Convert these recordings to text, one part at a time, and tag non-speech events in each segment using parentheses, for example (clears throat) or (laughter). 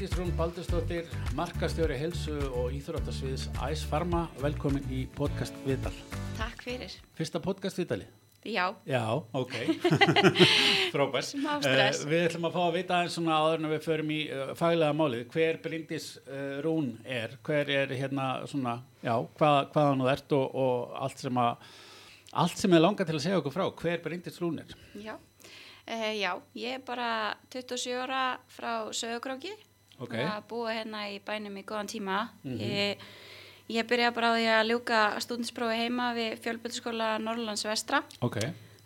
Bryndís Rún Baldurstóttir, markastjóri helsu og íþróttasviðs Æs Farma. Velkomin í podcast Viðdal. Takk fyrir. Fyrsta podcast Viðdali? Já. Já, ok. (laughs) Frábært. Smá stress. Uh, við ætlum að fá að vita eins svona áður en við förum í uh, faglega málið. Hver Bryndís uh, Rún er? Hver er hérna svona, já, hvað, hvaðan þú ert og, og allt sem að, allt sem er langa til að segja okkur frá. Hver Bryndís Rún er? Já. Já, ég er bara 27 ára frá Söðugróki. Ok. Að búa hérna í bænum í góðan tíma. Mhm. Ég, ég byrjaði bara á því að ljúka stúdinsprófi heima við fjölbyrðskóla Norrlands vestra. Ok.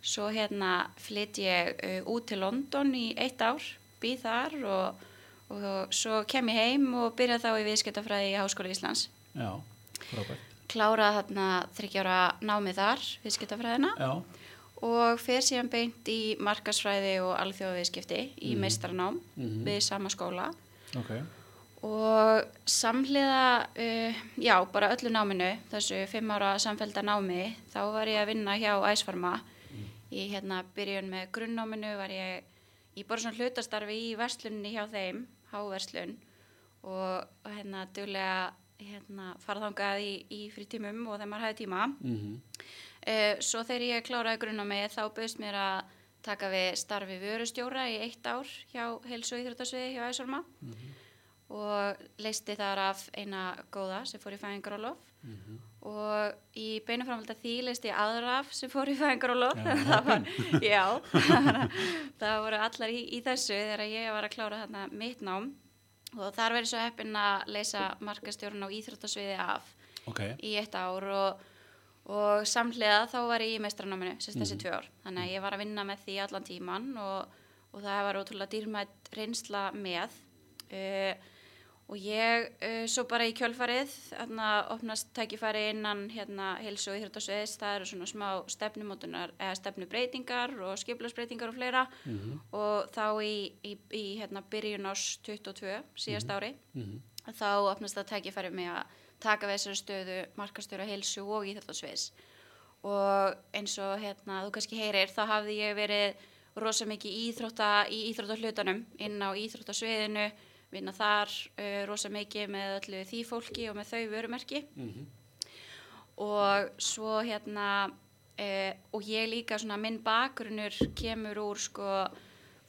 Svo hérna flytt ég uh, út til London í eitt ár, býð þar og, og svo kem ég heim og byrja þá í viðskiptafræði í Háskóla Íslands. Já, frábært. Kláraði þarna þryggjára námið þar, viðskiptafræðina. Já, og fer síðan beint í markasfræði og alþjóðaviðskipti í Mhm. meistranám Mhm. við sama skóla ok. og samhliða, uh, já, bara öllu náminu, þessu fimm ára samfélda námi, þá var ég að vinna hjá Æsfarma. Í hérna byrjun með grunnnáminu var ég í bara svona hlutastarfi í verslunni hjá þeim, háverslun og, hérna duglega hérna, farðangað í, í frítímum og þegar maður hafði tíma. Mm Uh, svo þegar ég kláraði grunna mig þá bauðst mér að taka við starfi vörustjóra í eitt ár hjá heilsu og íþróttasviði hjá Æsarma og leisti þar af eina góða sem fór í fæðingarólof og í beinu framhald að því leisti aðra af sem fór í fæðingarólof Já, (laughs) það var, já. (laughs) Það voru allar í, í þessu þegar ég var að klára þarna mitt nám. Og þar verið svo heppin að leysa markastjórun á íþróttasviði af Ok. í eitt ár. Og, og samhliða þá var ég í meistranáminu sérst þessi Mhm. tvö ár. Þannig að ég var að vinna með því allan tíman og, og það var ótrúlega dýrmætt reynsla með. Uh, og ég uh, svo bara í kjölfarið þarna opnast tækifæri innan hérna heilsu og íþróttasviðis það eru svona smá stefnumótunar eða stefnubreitingar og skiplarsbreytingar og fleira. Mm og þá í, í, í hérna byrjun ás 22 síðast ári -hmm. þá opnast það tækifæri með að taka við þessari stöðu markastjóra heilsu og íþjóðsviðs og eins og hérna þú kannski heyrir þá hafði ég verið rosa mikið í íþrótta í íþróttahlutanum inn á íþróttasviðinu vinna þar uh, rosa mikið með öllu því fólki og með þau vörumerki Mhm. og svo hérna eh, og ég líka svona minn bakgrunnur kemur úr sko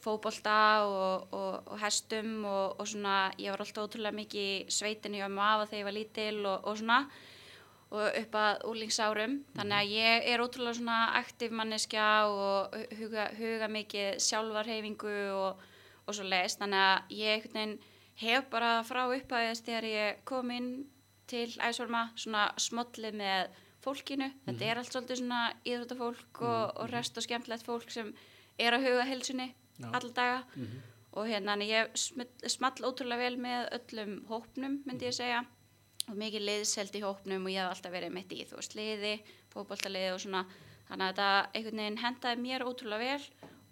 fótbolta og, og, og hestum og, og svona ég var alltaf ótrúlega mikið í sveitinu hjá mafa þegar ég var lítil og, og svona og upp að úlingsárum þannig að ég er ótrúlega svona aktiv manneskja og huga, huga mikið sjálfarhefingu og, og svo leist þannig að ég hef bara frá upphæðist þegar ég kom inn til æsvarma svona smollið með fólkinu. Þetta er allt svolítið svona íþróttafólk og, og rest og skemmtilegt fólk sem er að huga helsunni. Alla daga. Mhm. og hérna ég small, ótrúlega vel með öllum hópnum myndi ég segja. Og mikið liðselt í hópnum og ég hef alltaf verið mitt í þú veist liði, fótboltaliði og svona. Þannig að þetta einhvern veginn hendaði mér ótrúlega vel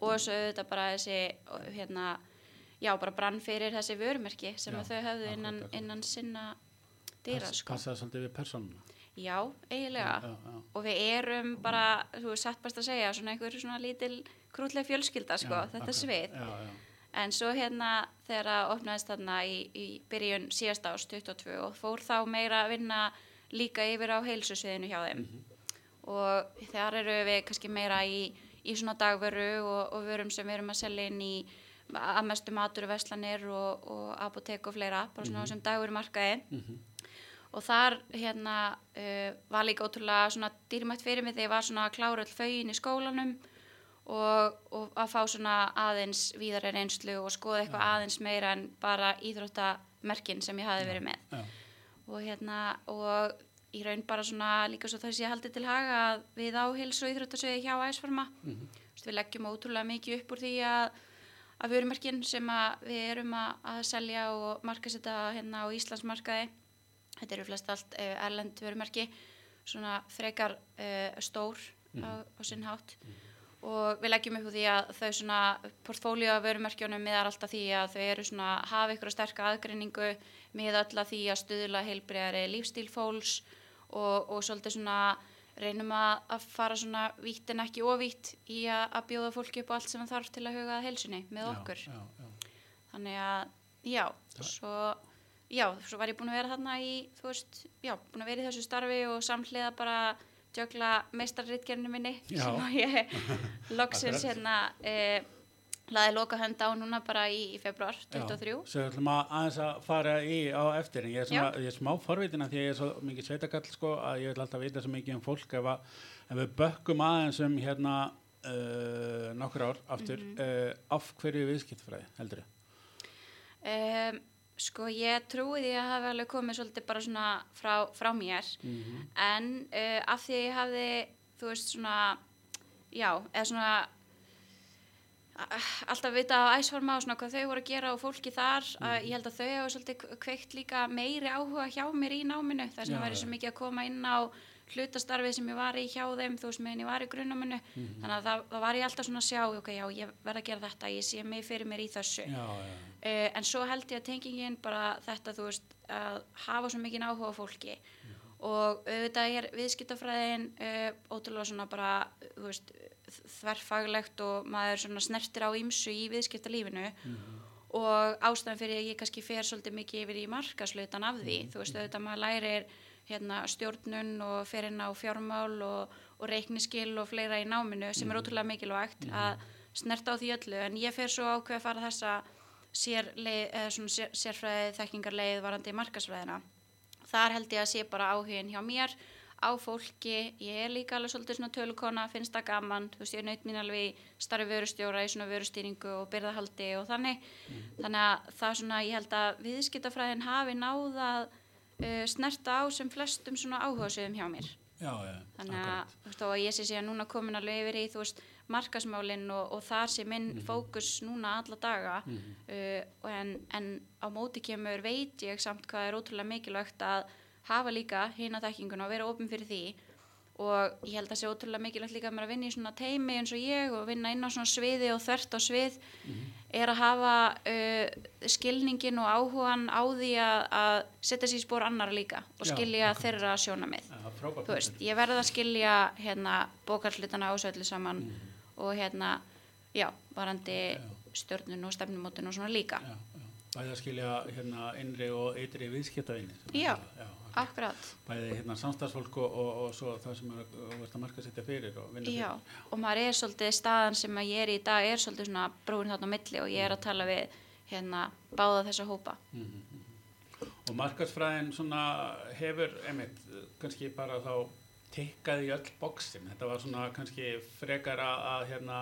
og svo auðvitað bara þessi hérna já bara brann fyrir þessi vörumerki sem Já, þau höfðu innan, innan sinna dýra sko. passaði svolítið við persónuna. Já, eiginlega. Já, já. og við erum bara, þú veist satt best að segja svona einhver svona lítil krútleg fjölskylda sko, Já, þetta akkurat. svið já, já. En svo hérna þegar að opnaðist þarna í, í byrjun síðasta ást 22 og fór þá meira að vinna líka yfir á heilsusviðinu hjá þeim. Og þar eru við kannski meira í, í svona dagveru og, og vörum sem við erum að selja inn í að mestu matur, veslanir og, og apotek og fleira, bara svona sem dagveru markaði. Mhm. Og þar hérna uh, var líka ótrúlega svona dýrmætt fyrir mig þegar ég var svona að klára all fögin í skólanum og, og að fá svona aðeins víðari reynslu og skoða eitthvað aðeins meira en bara íþróttamerkin sem ég hafi verið með. Já. Og hérna, og í raun bara svona líka svo þess að ég haldi til haga að við á heilsu og íþróttasviði hjá æsfarma. Mhm. Við leggjum ótrúlega mikið upp úr því að að vörumerkin sem að við erum að, að selja og markasetta hérna á Íslandsmarkaði þetta eru flest allt uh, erlend vörumerki svona frekar uh, stór á, á sinn hátt og við leggjum upp úr því að þau svona portfólíu af vörumerkjónum miðar alltaf því að þau eru svona hafa ykkur sterka aðgreiningu með öll að því að stuðla heilbreyðari lífstíl fólks og, og svolítið svona reynum að, að fara svona vítt en ekki óvítt í að, að bjóða fólki upp á allt sem það þarf til að huga að heilsunni með okkur. Já, já, já. Þannig að já, svo, já, svo var ég búin að vera þarna í, þú veist, já, búin að vera í þessu starfi og samhliða bara djögla meistarritgerinu minni Já. sem ég (laughs) loksins hérna e, laði loka hönd á núna bara í, í februar 23. Já, svo ætlum að aðeins að fara í á eftir ég er, svona, ég er smá forvitina því að ég er svo mikið sveitakall sko að ég vil alltaf vita svo mikið um fólk ef, að, ef við bökkum aðeins um hérna uh, nokkur ár aftur Mhm. uh, af hverju viðskiptfræði heldur þið? Um, sko ég trúi því að hafa alveg komið svolítið bara svona frá, frá mér Mhm. en uh, af því að ég hafði þú veist svona já, eða svona a- alltaf vita á æsforma og svona hvað þau voru að gera og fólki þar að ég held að þau hafa svolítið kveikt líka meiri áhuga hjá mér í náminu þess að væri já. svo mikið að koma inn á hlutastarfið sem ég var í hjá þeim þú veist meðan ég var í grunnáminu. Mhm. þannig að það, það var ég alltaf svona að sjá ok, já, ég verð að gera þetta, ég sé mig fyrir mér í þessu. Já, já, Uh, en svo held ég að tengingin bara þetta, þú veist, að hafa svo mikið áhuga fólki. Og auðvitað er viðskiptafræðin uh, ótrúlega svona bara, þú veist, þverfaglegt og maður svona snertir á ýmsu í viðskiptalífinu. Og ástæðan fyrir að ég kannski fer svolítið mikið yfir í markaslutan af því, þú veist, auðvitað maður lærir hérna stjórnun og fer inn á fjármál og, og reikniskil og fleira í náminu sem er ótrúlega mikilvægt að snerta á því öllu. En ég fer svo ákveð að fara þessa svona sér, sérfræði þekkingarleið varandi markasfræðina. Þar held ég að sé bara áhugin hjá mér á fólki, ég er líka alveg svolítið svona tölukona, finnst það gaman, þú veist ég naut mín alveg í starfi vörustjóra í svona vörustýringu og byrðahaldi og þannig, þannig að það er svona, ég held að viðskiptafræðin hafi náðað uh, snerta á sem flestum svona áhugasöðum hjá mér. já, já, Þannig að, þú veist, og ég sé síðan núna komin alveg yfir í, þú veist, markasmálinn og, og þar sé minn fókus núna alla daga uh, og en, en á móti kemur veit ég samt hvað er ótrúlega mikilvægt að hafa líka hina þekkinguna og vera opinn fyrir því og ég held að sé ótrúlega mikilvægt líka að maður að vinna í svona teimi eins og ég og vinna inn á svona sviði og þvert á svið er að hafa uh, skilningin og áhugan á því að, að setja sér í spór annara líka og Já, skilja akkurat. þeirra Já, frábært þú veist, ég verði að skilja hérna bókarslutana ásöllu saman Mhm. og hérna, já, varandi stjórnun og stefnumótun og svona líka. Já, já. Bæði að skilja hérna innri og ytri viðskiptavinni. Já. já Akkurat, Bæði hérna samstagsfólk og, og, og svo það sem er að, að marka setja fyrir og vinna já, fyrir. og maður er svolítið staðan sem að ég er í dag er svolítið svona brúin þarna á milli og ég er að tala við hérna báða þessa hópa. Og markarsfræðin svona hefur, einmitt, kannski bara þá tikkað í öll bóksin. Þetta var svona kannski frekar að, hérna,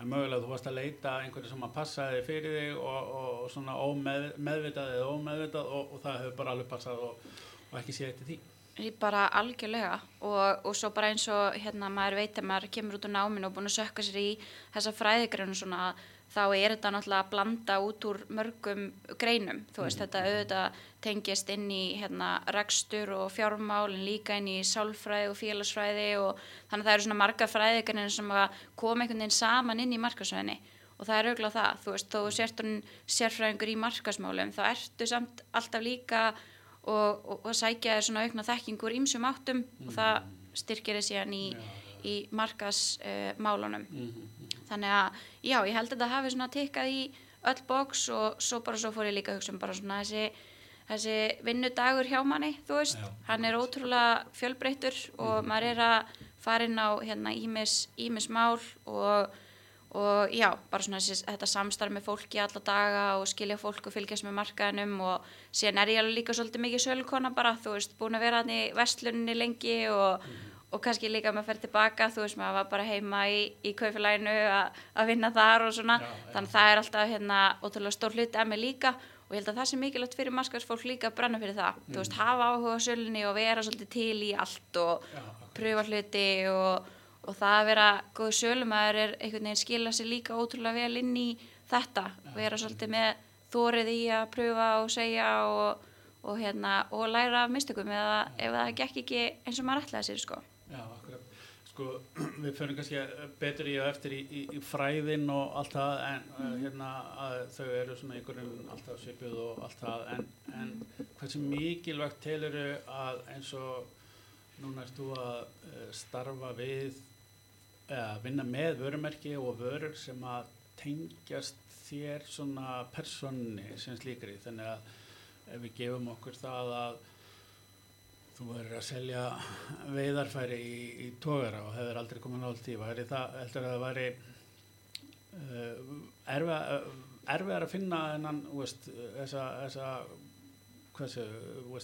en mögulega þú varst að leita einhverju sem að passaði fyrir þig og, og svona ómeð, meðvitað eða ómeðvitað og, og það hefur bara alveg passað og, og ekki séð eftir því. Ég bara algjörlega og, og svo bara eins og hérna maður veit að maður kemur út úr náminu og búin að sökka sér í þessa fræðigreinu svona þá er þetta náttúrulega að blanda út úr mörgum greinum, þú veist, þetta auðvitað tengist inn í hérna rekstur og fjármál en líka inn í sálfræði og félagsfræði og þannig að það eru svona marga fræðigreinu sem að koma einhvern veginn saman inn í markasvæðinni og það er auðvitað það, þú veist, þó sérfræðingur í markasmálum, þá ertu samt alltaf líka og, og, og sækja þér svona aukna þekkingur ímsum áttum og það styrkir þér síðan í, í markasmálunum. Mhm. Þannig að já, ég held að þetta hafi svona tikkað í öll bóks og svo bara svo fór ég líka að hugsa um bara svona þessi, þessi vinnudagur hjá manni, þú veist, Já. hann er ótrúlega fjölbreyttur og maður er að fara inn á hérna ímis, ímis mál og og já, bara svona þessi, þetta samstarf með fólki alla daga og skilja fólk og fylgjast með markaðinum og síðan er ég alveg líka svolítið mikið sölukona bara, þú veist, búin að vera hann í vestlunni lengi og, og kannski líka að maður fer tilbaka, þú veist, maður var bara heima í, í kaufilæginu að vinna þar og svona, Já, þannig að það er alltaf hérna ótrúlega stór hluti að mig líka og ég held að það sé mikilvægt fyrir markaðsfólk líka að brenna fyrir það, þú veist, hafa áhuga á sölunni og vera svolítið til í allt og Já, pröfa hluti og, og það að vera góð sölumæður er einhvern veginn skila sér líka ótrúlega vel inn í þetta, vera svolítið með þórið í að pröfa og segja og, og, hérna, og læra af mistökum eða ef það gekk ekki eins og maður ætlaði sér sko. Já, akkurat. Sko, (clears throat) við fyrir kannski betur í og eftir í, í, í fræðin og allt það, en uh, hérna, þau eru svona einhverjum alltaf svipuð og allt það, en, en hversu mikilvægt teluru að eins og núna ert þú að uh, starfa við, eða vinna með vörumerki og vörur sem að tengjast þér svona personni sem slíkri. Þannig að ef við gefum okkur það að þú verður að selja veiðarfæri í, í tógara og hefur aldrei komið nált í það, heldur að það væri uh, erfiðar að finna þennan,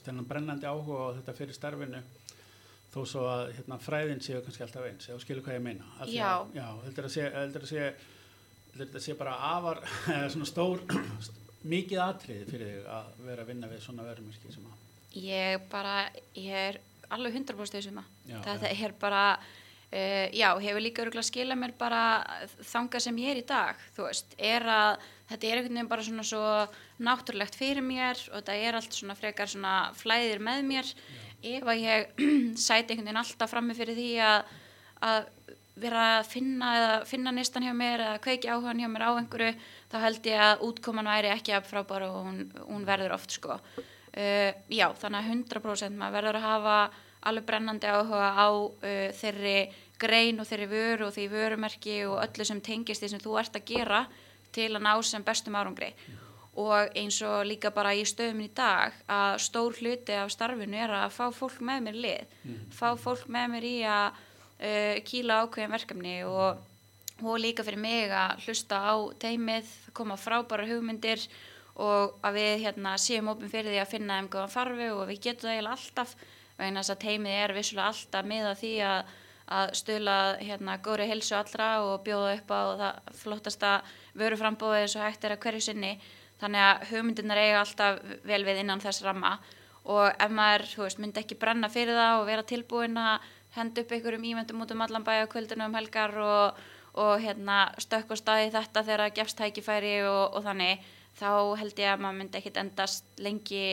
þennan brennandi áhuga á þetta fyrir starfinu þó svo að hérna, fræðin séu kannski alltaf eins, þú skilur hvað ég meina. Já. Já, heldur að sé, heldur að sé, heldur að sé bara afar, (laughs) svona stór, (clears throat) mikið atriði fyrir þig að vera að vinna við svona verðmyrki sem að. Ég bara, ég er alveg 100% þessum að. Já, Þetta já. er bara, uh, já, hefur líka örgulega skilað mér bara þangað sem ég er í dag, þú veist, er að þetta er einhvern veginn bara svona svo náttúrulegt fyrir mér og þetta er allt svona frekar svona flæðir með mér ef að ég (clears throat) sæti einhvern veginn alltaf frammi fyrir því að, að vera að finna eða finna nistan hjá mér eða kveiki áhugan hjá mér á einhverju þá held ég að útkoman væri ekki að frábæra og hún, hún verður oft sko. Uh, já þannig að 100% maður verður að hafa alveg brennandi áhuga á uh, þeirri grein og þeirri vöru og því vörumerki og öllu sem tengist því sem þú ert að gera til að ná sem bestum árangri og eins og líka bara í stöðum í dag að stór hluti af starfinu er að fá fólk með mér lið, fá fólk með mér í að uh, kýla ákveðin verkefni og, og líka fyrir mig að hlusta á teimið, koma frábæra hugmyndir og að við hérna, séum opinn fyrir því að finna þeim góðan farfi og við getum það eiginlega alltaf vegna þess að teimið er vissulega alltaf miða því að að stula hérna góri helsu allra og bjóða upp á það flottasta vöruframbóði eins og hægt er að hverju sinni þannig að hugmyndirnar eiga alltaf vel við innan þess ramma. Og ef maður, veist, myndi ekki brenna fyrir það og vera tilbúin að henda upp einhverjum ívendum út um allan bæja kvöldinu um helgar og, og hérna stökk og staði þetta þegar það gefst tækifæri og, og þannig, þá held ég að maður myndi ekkit endast lengi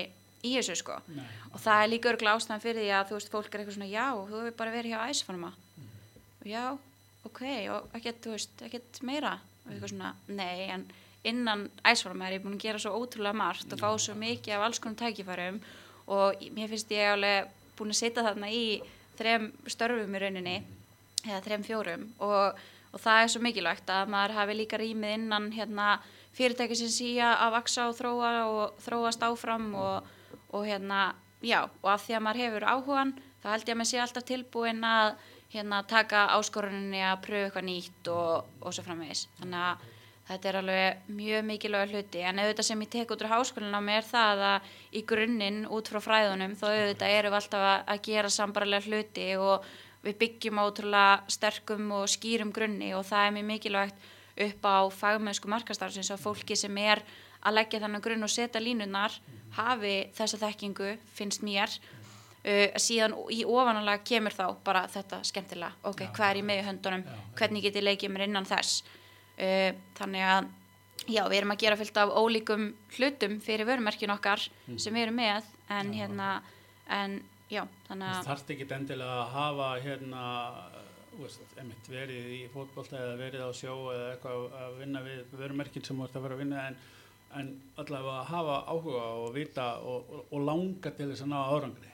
í þessu sko. Nei. og það er líka örgulega ástæðan fyrir því að þú veist, fólk er eitthvað svona, já, þú hefur bara verið hjá æsfarma og já, ok og ekkert, þú veist, ekkert meira. Og eitthvað svona, nei, en innan æsfarma er ég búin að gera svo ótrúlega margt og fá svo mikið af alls konar tækifærum og mér finnst ég alveg búin að setja þarna í þrem störfum í rauninni eða þrem fjórum og, og það er svo mikilvægt að maður hafi líka rýmið innan hérna, fyrirtæki sem síja að vaksa og þróa og þróast áfram og, og hérna, já, og af því að maður hefur áhugan, þá held ég að maður sé alltaf tilbúin að hérna, taka áskoruninni að pröfu eitthvað nýtt og, og svo framvegis. Þannig að þetta er alveg mjög mikilvæg hluti, en auðvitað sem ég tek út úr háskólinna mér það að í grunninn út frá fræðunum, þá auðvitað erum við alltaf að, gera sambarlega hluti og við byggjum ótrúlega sterkum og skýrum grunni og það er mjög mikilvægt upp á fagmennsku markastarfsins að fólki sem er að leggja þannig grunn og setja línunar hafi þessa þekkingu, finnst mér. Uh, síðan í ofanálega kemur þá bara þetta skemmtilega. Ok, Já. hvað er ég með í höndunum, Já, hvernig get ég leikið mér innan þess þannig að já, við erum að gera fullt af ólíkum hlutum fyrir vörumerkin okkar Mm. sem við erum með en Já. hérna en já, þannig Það að þarf ekki endilega að hafa hérna, einmitt, verið í fótbolta eða verið á sjó eða eitthvað að vinna við vörumerkin sem ert að fara að vinna en, en allavega að hafa áhuga og vita og, og, og langa til þess að ná árangri.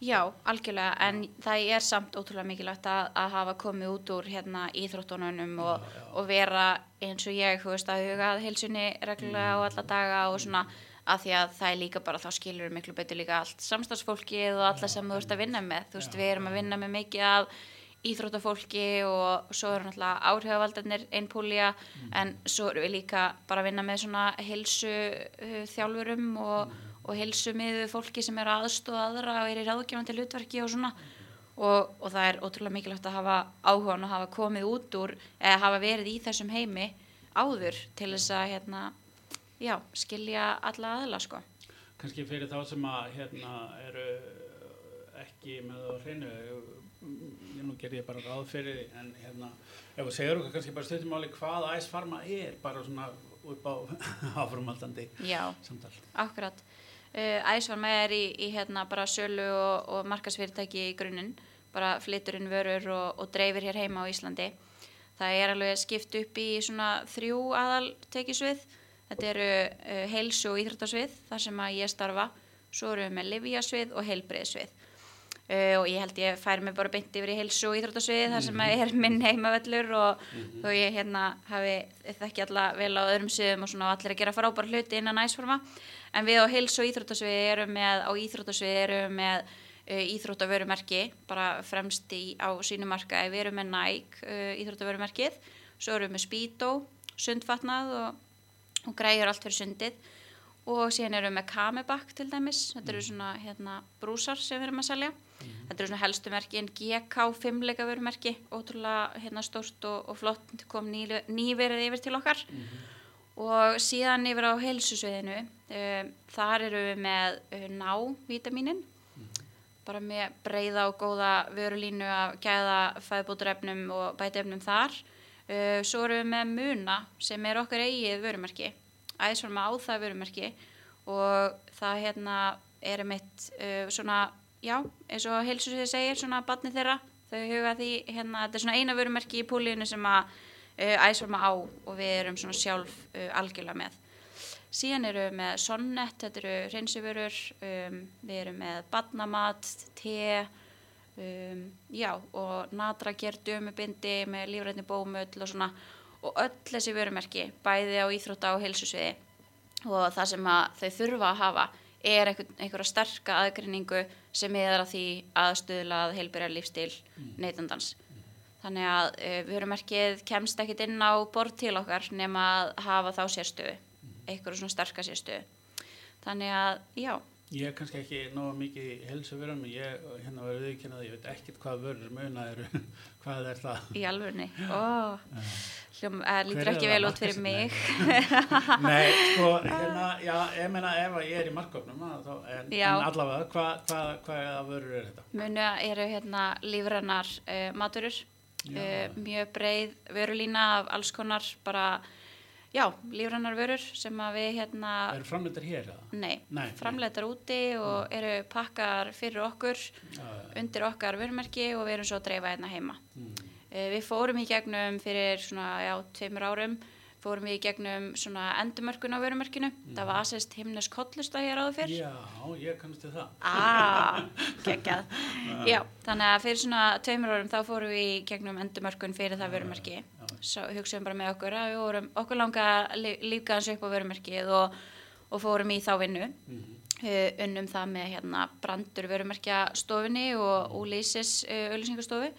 Já, algjörlega, en það er samt ótrúlega mikilvægt að, að hafa komið út úr hérna íþróttununum og, Já, já. og vera eins og ég, þú veist, að huga að heilsunni reglulega á alla daga og svona að því að það er líka bara, þá skilur miklu betur líka allt samstagsfólkið og alla sem þú ert að vinna með, þú veist, Já, við erum að vinna með mikið af íþróttafólki og svo eru náttúrulega áhrifavaldarnir einn púlja en svo erum við líka bara að vinna með svona heilsu uh, þjálfurum og, og heilsu miðu fólki sem er að aðstóða aðra og er í ráðgjöfandi hlutverki og svona og, og það er ótrúlega mikilvægt að hafa áhugan og hafa komið út úr eða hafa verið í þessum heimi áður til þess að hérna, já, skilja alla aðla sko. Kanski fyrir þá sem að hérna eru ekki með það á hreinu, ég nú ger ég bara ráð fyrir því, en hérna, ef þú segir okkur kannski bara stundum áli hvað Pharma er, bara svona upp á (laughs) áframaldandi Já, samtal. akkurat. Uh, Æsvarma er í, í hérna bara sölu og, og markasfyrirtæki í grunninn, bara flytur inn vörur og, og dreifir hér heima á Íslandi. Það er alveg skipt upp í svona þrjú aðal tekisvið. Þetta eru uh, heilsu og íþróttasvið, þar sem að ég starfa. Svo erum við með livjasvið og heilbreiðsvið. Uh, og ég held ég færi mig bara beint yfir í heilsu og íþróttasviði þar sem að er minn heimavellur og þó ég hérna hafi þekki alla vel á öðrum sviðum og svona allir að gera frábæra hluti innan æsforma en við á heilsu og íþróttasviði erum með á íþróttasviði erum með uh, íþróttavörumerki bara fremst í, á sínu markaði. Við erum með Nike uh, íþróttavörumerkið. Svo erum við með Speedo, sundfatnað og, og græjur allt fyrir sundið. Og síðan erum við með Kamebak til dæmis, þetta eru svona hérna, brúsar sem við erum að selja. Þetta eru svona helstu merki en GK 5 leika vörumerki, ótrúlega hérna, stórt og, og flott. Kom ný, nýverið yfir til okkar og síðan yfir á heilsusviðinu um, þar eru við með uh, ná-vítaminin bara með breyða og góða vörulínu af gæða fæðbúturefnum og bætefnum þar. Uh, svo erum við með muna sem er okkar eigið vörumerki. Æðisforma á það vörumerki. Og það hérna er mitt uh, svona, já, eins og heilsusvið segir, svona batni þeirra. Þau huga því, hérna, þetta er svona eina vörumerki í púlínu sem að uh, æðisforma á og við erum svona sjálf uh, algjörlega með. Síðan eru við með sonnet, þetta eru hreinsivörur um, við erum með badnamat, te um, já, og natrager dömubindi með lífrætni bómull og svona. Og öll þessi vörumerki, bæði á íþrótta og heilsusviði og það sem þau þurfa að hafa er einhver, einhverja sterka aðgrinningu sem er að því aðstöðlað heilbyrjar lífstíl neytandans. Þannig að uh, vörumerkið kemst ekkit inn á borð til okkar nema að hafa þá sérstöðu, einhverju svona sterka sérstöðu. Þannig að, já, Ég er kannski ekki nóga mikið í helsu vörum, ég hérna var viðkennað, ég veit ekkert hvað vörur muna eru, (laughs) hvað er það? í alvörni, ó, hljóm, uh, lítur Hver er ekki það vel út fyrir mig. Nei, sko, (laughs) hérna, já, ég meina ef ég er í markofnum, að þá, en, en allavega, hvað hva, hva, hvaða vörur er þetta? Munu eru hérna lífrannar uh, maturur, Já. Uh, mjög breið vörulína af alls konar bara, já, lífrannar vörur sem að við hérna, Er framleitar hér eða? nei, Nei, framleitar úti og eru pakkar fyrir okkur, já, undir okkar vörumerki og við erum svo að dreifa hérna heima. mm, Uh, við fórum í gegnum fyrir svona, já, tveimur árum, fórum við í gegnum svona endumörkun á vörumerkinu, það var aðsest himnes kollusta hér áður fyrr. já, ég kannast til það. Ah. (laughs) Já, þannig að fyrir svona tveimur árum þá fórum við í gegnum endumörkun fyrir það vörumerki. Svo hugsaðum bara með okkur að við vorum okkur langa líka hans upp á vörumerkið og, og fórum í þá vinnu. Mhm. Uh, unnum það með hérna brandur vörumerkja stofunni og úlýsis uh, auðlýsingastofu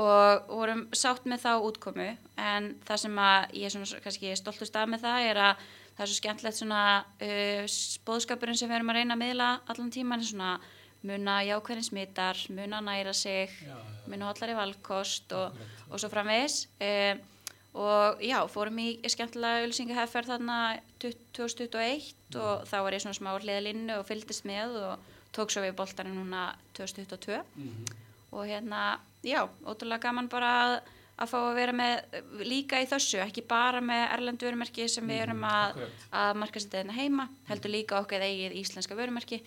og vorum sátt með þá útkomu. En það sem að ég er svona kannski stoltust af með það er að það er svo skemmtilegt svona uh, bóðskapurinn sem við erum að reyna að miðla allan tíman er svona muna jákvæðin smittar, muna næra sig Já, já, muna hollari valkost og, og svo framvegis. Uh, og já, fórum í skemmtilega auðlýsingahefferð þarna 2021 og þá var ég svona smá hliðalínu og fylgdist með og tók svo við boltanum núna 2022 mhm, og hérna, já, ótrúlega gaman bara að, að fá að vera með líka í þessu, ekki bara með erlendu vörumerki sem við erum að, að markasetja hérna heima, heldur líka okkar eigið íslenska vörumerki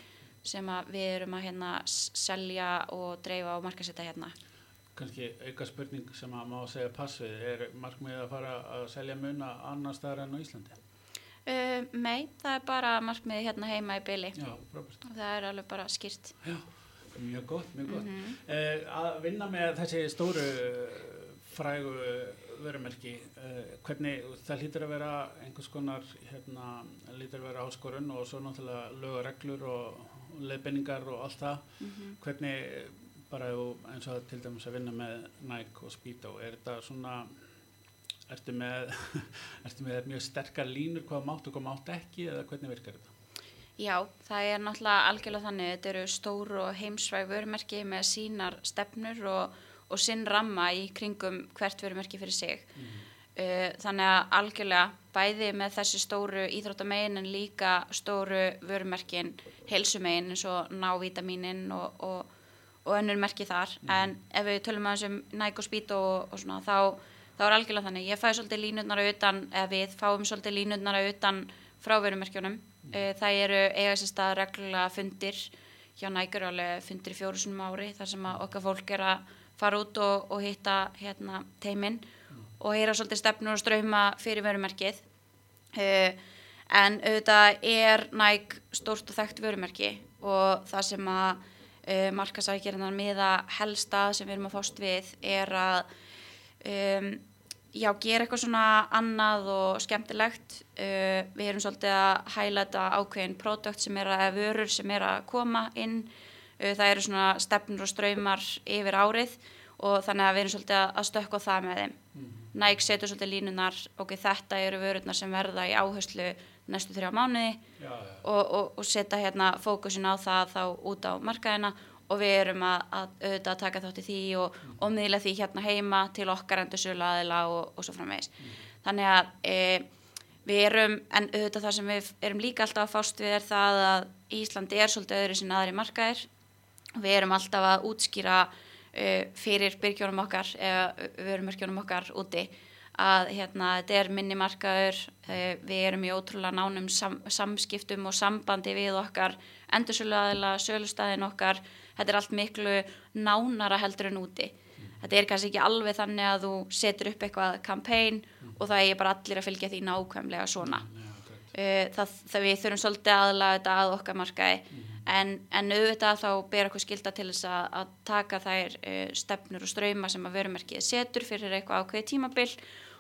sem við erum að hérna selja og dreifa og markasetja hérna. Kannski auka spurning sem að má segja pass við, er markmið að fara að selja muna annar staðar enn á Íslandi? Uh, nei, það er bara markmiði hérna heima í byli Já, það er alveg bara skýrt. Já, mjög gott, mjög gott. Mhm. Eh, að vinna með þessi stóru frægu vörumerki, eh, hvernig það lítur að vera einhvers konar, hérna, lítur að vera áskorun og svo náttúrulega lög og reglur og allt það. Mhm. Hvernig eh, bara eins og til dæmis að vinna með Nike og Speedo, er þetta svona, ertu með, (laughs) ertu með mjög sterkar línur hvað mátt og hvað mátt ekki eða hvernig virkar þetta? Já, það er náttúrulega algjörlega þannig, þetta eru stóru og heimsvæg vörumerki með sínar stefnur og, og sinn ramma í kringum hvert vörumerki fyrir sig. Uh, þannig að algjörlega bæði með þessi stóru íþróttamegin en líka stóru vörumerkin heilsumegin eins og návítaminin og, og, og önnur merki þar. En ef við tölum aðeins um Nike og Speedo og, og svona þá, þá er algjörlega þannig. Ég fæ svolítið línutnar að utan, eða við fáum svolítið línutnar að utan frá vörumerkjunum. Uh, það eru eiga sér stað reglulega fundir hjá eru alveg fundir í fjóru sinum ári þar sem okkar fólk er að fara út og, og hitta hérna, teiminn og heyra svolítið stefnur og ströyma fyrir vörumerkið. Uh, en auðvitað er Nike stórt og þekkt vörumerki og það sem að uh, markasækjarinar miða helsta sem við erum að fást við er að um, já, gera eitthvað svona annað og skemmtilegt. Uh, við erum svolítið að hælæta ákveðin pródökt sem er að, vörur sem er að koma inn. Uh, það eru svona stefnur og ströymar yfir árið og þannig að við erum svolítið að- stökka það með þeim. Nike setur svolítið línunar ok, þetta eru vörurnar sem verða í áherslu næstu þrjá mánuði Já, já. og, og, og setja hérna fókusin á það þá út á markaðina og við erum að, að auðvitað að taka þátt í því og, og miðla því hérna heima til okkar endur sölu aðila og, og svo framvegis. Þannig að e, við erum, en auðvitað það sem við erum líka alltaf að fást við er það að Íslandi er svolítið öðru sinna aðri markaðir. Við erum alltaf að útskýra e, fyrir byrgjónum okkar eða vörumörkjónum okkar úti að hérna, þetta er minni markaður, e, við erum í ótrúlega nánum sam, samskiptum og sambandi við okkar endursöluaðila, sölustæðin okkar, þetta er allt miklu nánara heldur en úti. Þetta er kannski ekki alveg þannig að þú setur upp eitthvað kampæn og það er bara allir að fylgja því nákvæmlega svona. Eh, Það, það við þurfum svolítið aðlaga þetta að okkar markaði. En, en auðvitað þá ber okkur skilda til þess að, að taka þær uh, stefnur og ströyma sem að vörumerkið setur fyrir eitthvað ákveði tímabil.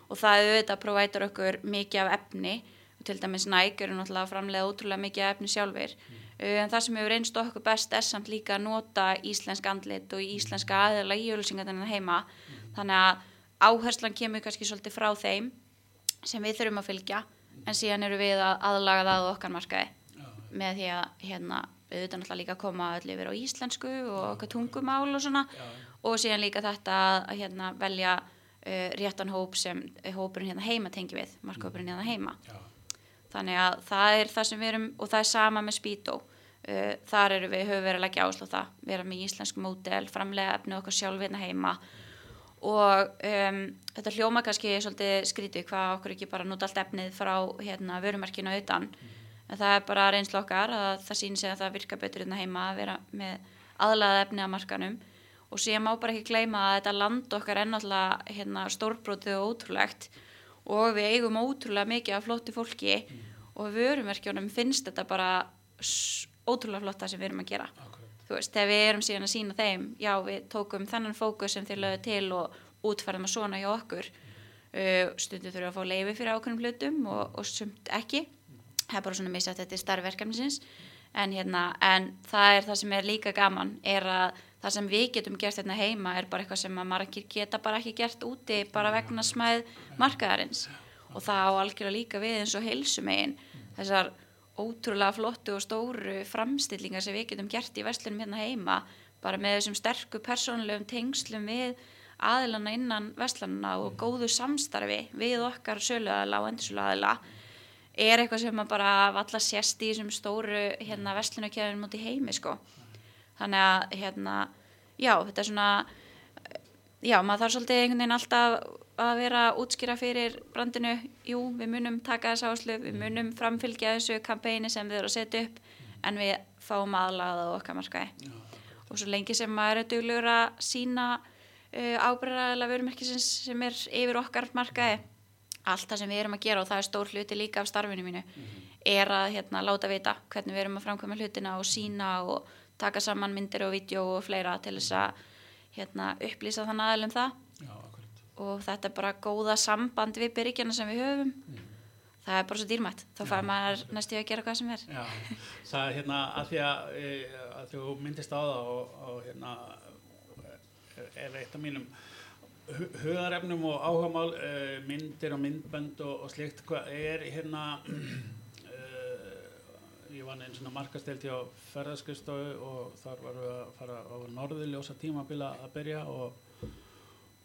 Og það auðvitað provætur okkur mikið af efni til dæmis Nike eru náttúrulega framlega ótrúlega mikið efni sjálfur uh, en það sem hefur reynst okkur best er samt líka að nota íslensk andlit og íslenska aðeila í ölsingarna heima. Þannig að áherslan kemur kannski svolítið frá þeim sem við þurfum að fylgja en síðan eru við að aðlaga það á okkar markaði. Með því að hérna auðvitað náttúrulega líka að koma öll yfir á íslensku og okkar tungumál og svona. Og síðan líka þetta að, hérna velja uh, réttan hóp sem hópurinn hérna heima tengi við, markhópurinn hérna heima. Já. Þannig að það er það sem við erum og það er sama með Speedo. Uh, þar eru við, höfum verið að leggja áslá það vera með íslensk módel, framlega efni okkar sjálf hérna heima. Og um, þetta hljóma kannski svolítið skrítið hvað okkur ekki bara nota allt efnið frá hérna, vörumarkinu auðan en það er bara reynslu okkar að það sýnir sig að það virka betur hérna heima að vera með aðlaða efni að markanum og síðan má bara ekki gleyma að þetta land okkar er náttúrulega hérna, stórbrótið og ótrúlegt og við eigum ótrúlega mikið af flótti fólki og vörumerkjunum finnst þetta bara ótrúlega flotta sem við erum að gera. Þú veist, þegar við erum síðan að sína þeim já, við tókum þennan fókus sem þeir lögðu til og útfærðum að svona hjá okkur. Uh, stundum þurfum að fá leifi fyrir ákveðnum hlutum og, og sumt ekki. Það er bara svona misjætt þetta er starf verkefnisins en, hérna, en það er það sem er líka gaman er að það sem við getum gert hérna heima er bara eitthvað sem að margir geta bara ekki gert úti bara vegna smæð markaðarins. Og það á algjörlega líka við eins og heilsumegin þessar ótrúlega flottu og stóru framstillingar sem við getum gert í verslunum hérna heima bara með þessum sterku persónulegum tengslum við aðilana innan verslununa og góðu samstarfi við okkar söluaðila og endursöluaðila er eitthvað sem að bara valla sérst í þessum stóru hérna verslunarkjæðin múti heimi sko þannig að hérna já þetta er svona já maður þarf svolítið einhvern veginn alltaf að vera útskýra fyrir brandinu. Jú við munum taka þess áslu við munum framfylgja þessu kampæni sem við erum að setja upp en við fáum aðlagað á okkar markaði. Og svo lengi sem maður er duglegur að sína uh, ábyrðaðilega vörumerkisins sem er yfir okkar markaði allt það sem við erum að gera og það er stór hluti líka af starfinu mínu er að hérna, láta vita hvernig við erum að framkvæma hlutina og sína og taka saman myndir og vídeo og fleira til þess að hérna, upplýsa þann aðeilum það. Já, og þetta er bara góða samband við byrgjana sem við höfum. Það er bara svo dýrmætt. Þá fær maður næstu að gera hvað sem er. Já, það er hérna að því að, e, að þú myndist á það og, og hérna er, er eitt af mínum hu- hugarefnum og áhugamál e, myndir og myndbönd og, og slikt er hérna e, ég var einn svona markastelt hjá ferðarskristofu og þar varum við að fara á norðurljósa tímabila að byrja og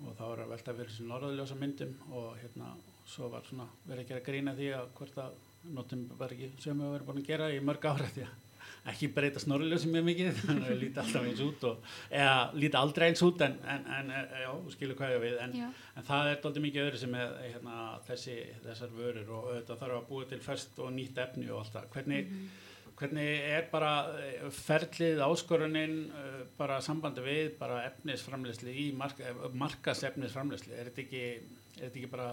og þá var að velta fyrir þessu norðurljósa myndum og hérna svo var svona verið að gera grína því að hvort að notum bara ekki sem við verðum búin að gera í mörg ára því að ekki breyta snorðurljósi mjög mikið (laughs) þannig að líti alltaf eins út og, eða líti aldrei eins út en, en, en e, já, þú skilur hvað ég við en, Já. en það er doldið mikið öðru sem er hérna, þessi, þessar vörur og þetta þarf að búa til ferst og nýtt efni og allt það hvernig Hvernig er bara eh, ferlið, áskorunin, eh, bara sambandi við bara efnisframleysli í mark, markas efnisframleysli? Er þetta ekki, er þetta ekki bara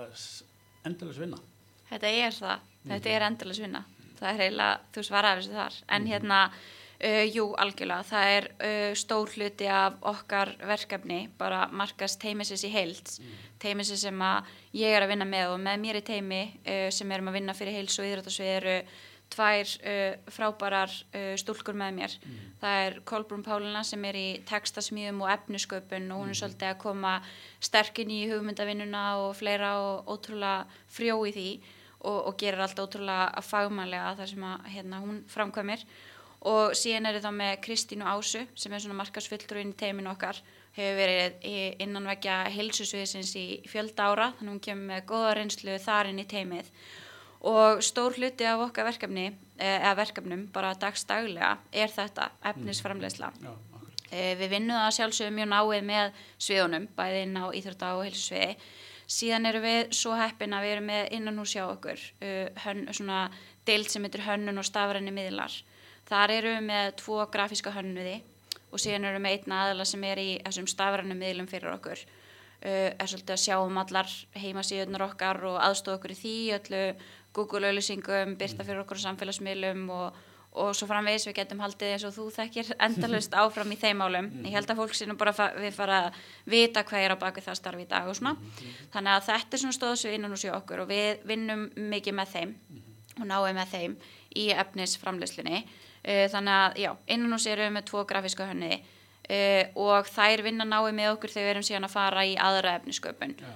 endalus vinna? Þetta er það, þetta er endurlega svinna það er heila, þú svaraði þessu þar en hérna, Uh, jú, algjörlega. Það er uh, stór hluti af okkar verkefni, bara markast teimisins í heild. Mm. Teimisins sem að ég er að vinna með og með mér í teimi uh, sem erum að vinna fyrir heils og íðrættasvið eru tvær frábærar stúlkur með mér. Mm. Það er Kolbrún Pálina sem er í textasmíðum og efnusköpun og hún er mm. svolítið að koma sterkinn í hugmyndavinnuna og fleira og ótrúlega frjó í því og, og gerir allt ótrúlega fagmannlega þar sem að hérna, hún framkvæmir. Og síðan er það með Kristínu Ásu sem er svona markasfulltrúin í teiminu okkar. Hefur verið innanvekja heilsusviðsins í fjölda ára þannig að hún kemur með goða reynslu þar inn í teimið. Og stór hluti af okkar verkefni eh, eða verkefnum bara dagstaglega er þetta efnisframlegsla mm. e, við vinnum það sjálfsögum mjög náið með sviðunum bæði inn á Íþrótta og heilsusviði síðan eru við svo heppin að við erum með innan hús hjá okkur uh, hön, svona deilt sem heitir hönnun og stafræni miðlar Þar eru við með tvo grafíska hönnuði og síðan eru við með einna aðla sem er í þessum stafrannum miðlum fyrir okkur. Uh, er svolítið að sjá um allar heimasíðunar okkar og aðstofa okkur í því, öllu Google-auðlýsingum, byrta fyrir okkur á samfélagsmiðlum og, og svo framvegis við getum haldið eins og þú þekkir endalust (laughs) áfram í þeim álum. Ég held að fólk sínum bara fa við fara að vita hvað er á baki það starfi í dag og svona. Þannig að þetta er svona stóðsvið innan hos okkur og við vinnum mikið með þeim og náum með þeim í efnisframleyslunni. Eh, þannig að já, innan hús erum við með tvo grafíska hönniði uh, og þær vinna náið með okkur þegar við erum síðan að fara í aðra efnisköpun ja.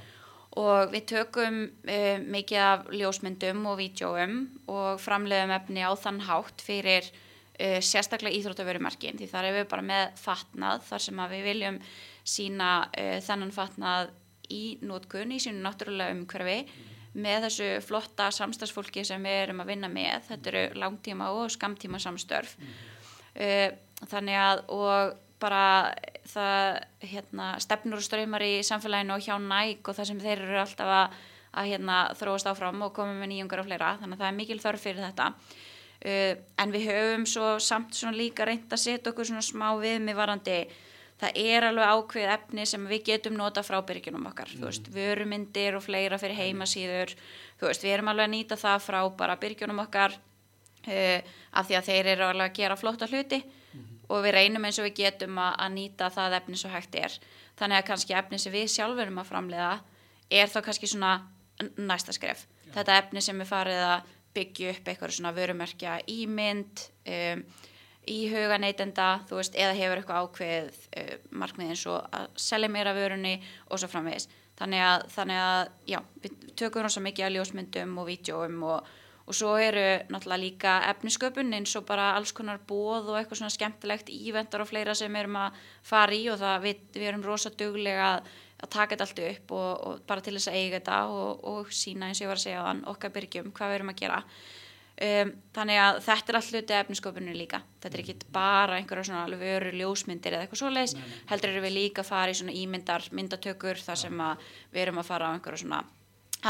Og við tökum uh, mikið af ljósmyndum og vídjóum og framleiðum efni á þann hátt fyrir uh, sérstaklega íþróttaverumarkin því þar er við bara með fatnað þar sem við viljum sína þennan fatnað í nótkunni í sínu náttúrulega umhverfi mm með þessu flotta samstagsfólki sem við erum að vinna með. Þetta eru langtíma og skamtíma samstörf mm þannig að og bara það hérna, stefnur og ströymar í samfélaginu og hjá næk og það sem þeir eru alltaf að, að hérna, þróast áfram og koma með nýjungar og fleira. Þannig að það er mikil þörf fyrir þetta. Uh, en við höfum svo samt svona líka reynd að setja okkur svona smá við með varandi það er alveg ákveð efni sem við getum nota frá byrjunum okkar, mm. þú veist, vörumindir og fleira fyrir heimasýður, þú veist, við erum alveg að nýta það frá bara byrjunum okkar uh, af því að þeir eru alveg að gera flotta hluti. Og við reynum eins og við getum að, að nýta það efni svo hægt er, þannig að kannski efni sem við sjálfur erum að framleiða er þá kannski svona næsta skref, Já. þetta efni sem við farið að byggja upp eitthvað svona vörumerkja ímynd, um, í huga neytenda, þú veist, eða hefur eitthvað ákveð uh, markmið eins og að selja meira vörunni og svo framvegis. Þannig að, þannig að, já, við tökum rosa mikið að ljósmyndum og vídjóum og, og svo eru náttúrulega líka efnisköpun eins og bara alls konar bóð og eitthvað svona skemmtilegt íventar og fleira sem erum að fara í og það við, við erum rosa duglega að, að taka þetta allt upp og, og bara til þess að eiga þetta og, og sína eins og ég var að segja þann okkar byrgjum hvað við erum að gera. Um, þannig að þetta er alltaf hluti efniskopinu líka. Þetta er ekki bara einhverja svona alveg veru ljósmyndir eða eitthvað svo leiðis heldur erum við líka að fara í svona ímyndar myndatökur þar sem við erum að fara á einhverja svona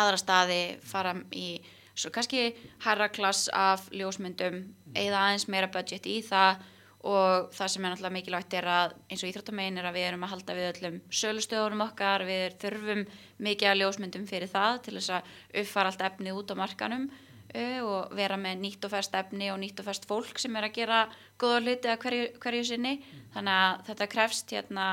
aðra staði fara í svo kannski herra klass af ljósmyndum eða aðeins meira budget í það og það sem er náttúrulega mikilvægt er að eins og íþróttamegin er að við erum að halda við öllum sölustöðunum okkar, við þurfum mikið að ljósmyndum fyrir það til þess að uppfara allt efni út á markanum og vera með nýtt og færst efni og nýtt og færst fólk sem er að gera góða hluti að hverju, hverju sinni þannig að þetta krefst hérna,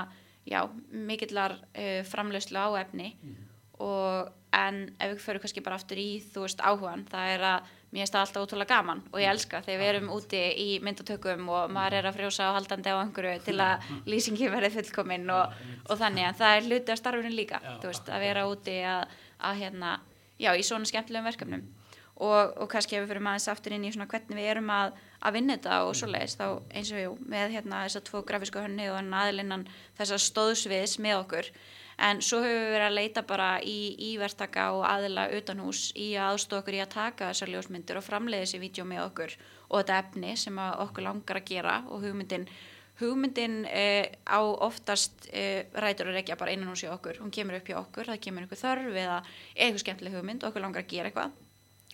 já, mikillar uh, framleyslu á efni mm. Og en ef við fyrir kannski bara aftur í þú veist áhugan, það er að mér finnst það alltaf ótrúlega gaman og ég elska þegar við erum úti í myndatökum og maður er að frjósa á haldandi á einhverju til að (laughs) lýsingi verði fullkominn og, og þannig að það er hluti af starfinu líka, þú veist, að vera úti að, að hérna, já, í svona skemmtilegum verkefnum. Og, og kannski ef við fyrir maður aftur inn í svona hvernig við erum að, að vinna þetta og svo leiðist þá eins og jú með hérna þessar tvo grafísku hönni og aðlinnan þessar stóðsviðs með okkur en svo höfum við verið að leita bara í ívertaka og aðila utan hús í að aðstofa okkur í að taka þessar ljósmyndir og framleiða þessi vídeo með okkur og þetta efni sem okkur langar að gera og hugmyndin hugmyndin eh, á oftast eh, rætur að rekja bara innan hús í okkur. Hún kemur upp í okkur, það kemur einhver þörf eða eitthvað skemmtileg hugmynd og okkur langar að gera eitthvað.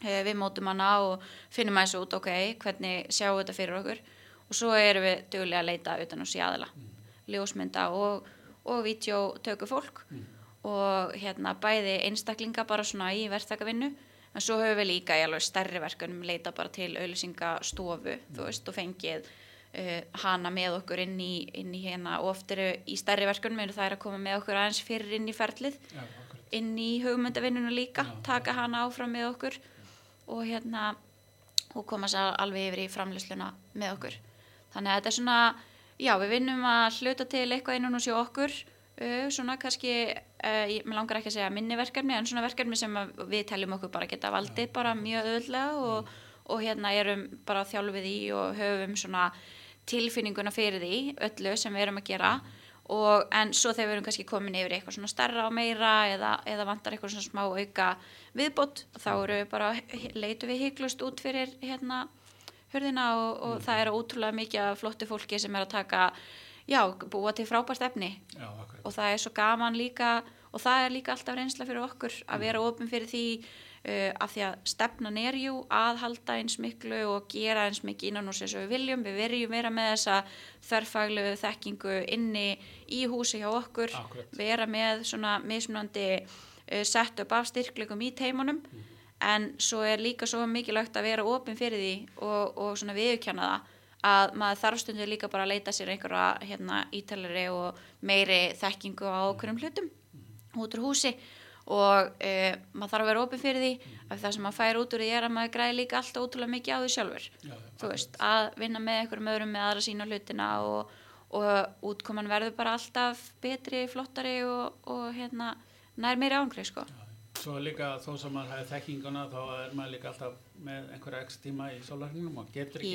Eh, við mótum hana og finnum aðeins út ok, hvernig sjáum við þetta fyrir okkur? Og svo erum við duglega að leita utan á síðala mm. ljósmynda og, og videotöku fólk mm. og hérna bæði einstaklinga bara svona í verktakavinnu en svo höfum við líka í alveg stærri verkunum leita bara til auðvisingastofu mm. þú veist og fengið uh, hana með okkur inn í, inn í hérna og oft eru í stærri verkunum en það er að koma með okkur aðeins fyrir inn í ferlið akkurat. inn í hugmyndavinnuna líka, Já, taka hana áfram með okkur og hérna og koma sér alveg yfir í framleysluna með okkur. Þannig að þetta er svona, já við vinnum að hluta til eitthvað innan og sjá okkur, uh, svona kannski, uh, ég langar ekki að segja minni verkefni en svona verkefni sem við teljum okkur bara geta valdið bara mjög öðlega og, og hérna erum bara þjálfið í og höfum svona tilfinninguna fyrir því öllu sem við erum að gera. Og en svo þegar við erum kannski komin yfir eitthvað svona starra og meira eða, eða vantar eitthvað svona smá auka viðbót þá eru við bara, leitum við hygglust út fyrir hérna hurðina og, og það er ótrúlega mikið af flottu fólki sem er að taka já, búa til frábært efni. Já, akkurat. og það er svo gaman líka og það er líka alltaf reynsla fyrir okkur að vera ofin fyrir því uh, af því að stefnan er jú að halda eins miklu og gera eins mikið innan sér sem við viljum, við verjum vera með þessa þörfaglu þekkingu inni í húsi hjá okkur. Akkúrat. vera með svona mismunandi uh, setup af styrklegum í teimunum en svo er líka svo mikilvægt að vera ofin fyrir því og, og svona viðurkenna það að maður þarf stundu líka bara að leita sér einhverja hérna, ítalari og meiri þekkingu á okkurum hlutum út úr húsi. Og e, maður þarf að vera opið fyrir því af það sem maður fær út úr því er að maður græði líka alltaf ótrúlega mikið á því sjálfur. Já, já, veist, að vinna með einhverjum öðrum með aðra sína hlutina og, og útkoman verður bara alltaf betri, flottari og, og hérna, nær meiri ángrið sko. Svo líka þó sem maður hefði þekkinguna þá er maður líka alltaf með einhverja x tíma í sólarhingnum og getur ekki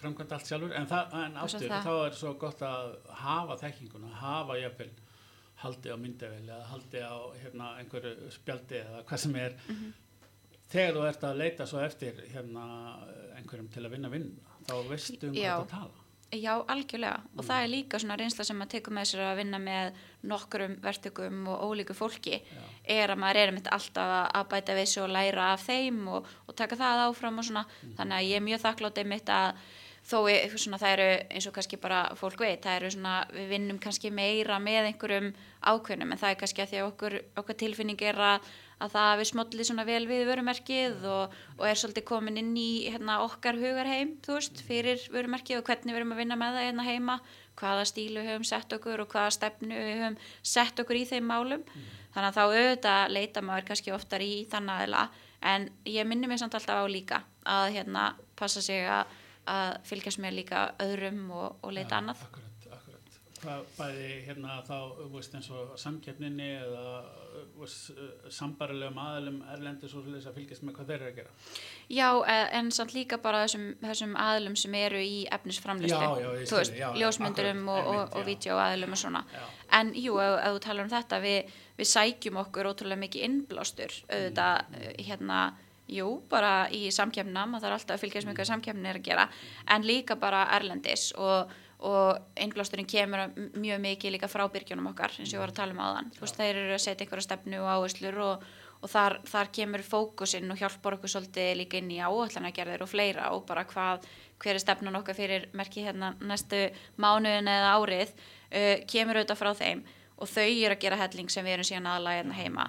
framkvæmt allt sjálfur. En, en það. þá er svo gott að hafa þekkinguna, hafa jafnvel haldi á myndavel eða haldi á hérna, einhverju spjaldi eða hvað sem er. Mhm. þegar þú ert að leita svo eftir hérna, einhverjum til að vinna vinn þá veistu um hvað það tala Já, algjörlega. Og það er líka svona reynsla sem maður tekur með sér að vinna með nokkrum verktökum og ólíku fólki Já. er að maður er mitt alltaf að- bæta við sig og læra af þeim og, og taka það áfram og svona. Þannig að ég er mjög þakklátt einmitt að þó svona, það eru eins og kannski bara fólk veit, það eru svona, við vinnum kannski meira með einhverjum ákveðnum en það er kannski að því að okkur, okkur tilfinning er að, að það við smollið svona vel við vörumerkið og, og er svolítið komin inn í hérna, okkar hugarheim, þú veist, fyrir vörumerkið og hvernig við erum að vinna með það hérna heima hvaða stílu við höfum sett okkur og hvaða stefnu við höfum sett okkur í þeim málum þannig að þá auðvitað leita maður kannski oftar í þann aðila en ég minni mig samt alltaf á líka að hérna passa sig að, að fylgjast með líka öðrum og, og leita Já, annað akkurat. Hvað bæði hérna þá veist, eins og samkeppninni eða þú veist, sambarilegum aðalum erlendis og svolítið að fylgjast með hvað þeir eru að gera Já, e- en samt líka bara þessum, þessum aðlum sem eru í efnisframlistu ljósmyndurum akkurat, og, og, og já. vídeoaðlum og svona Já. en jú, ef, þú talar um þetta við, við sækjum okkur ótrúlega mikið innblástur auðvitað, Mm. eh, hérna jú, bara í samkefna maður þarf alltaf að fylgjast með hvað samkefnin er að gera en líka bara erlendis og, og innblásturinn kemur mjög mikið líka frá byrgjunum okkar eins og ég var að tala um áðan, veist, þeir eru að setja einhverja stefnu og áherslur og, og þar, þar kemur fókusinn og hjálpar okkur svolítið líka inn í áætlanagerðir og fleira og bara hvað, hver er stefnun okkar fyrir merki hérna næstu mánuðin eða árið uh, kemur auðvitað frá þeim og þau eru að gera helling sem við erum síðan aðalega hérna heima.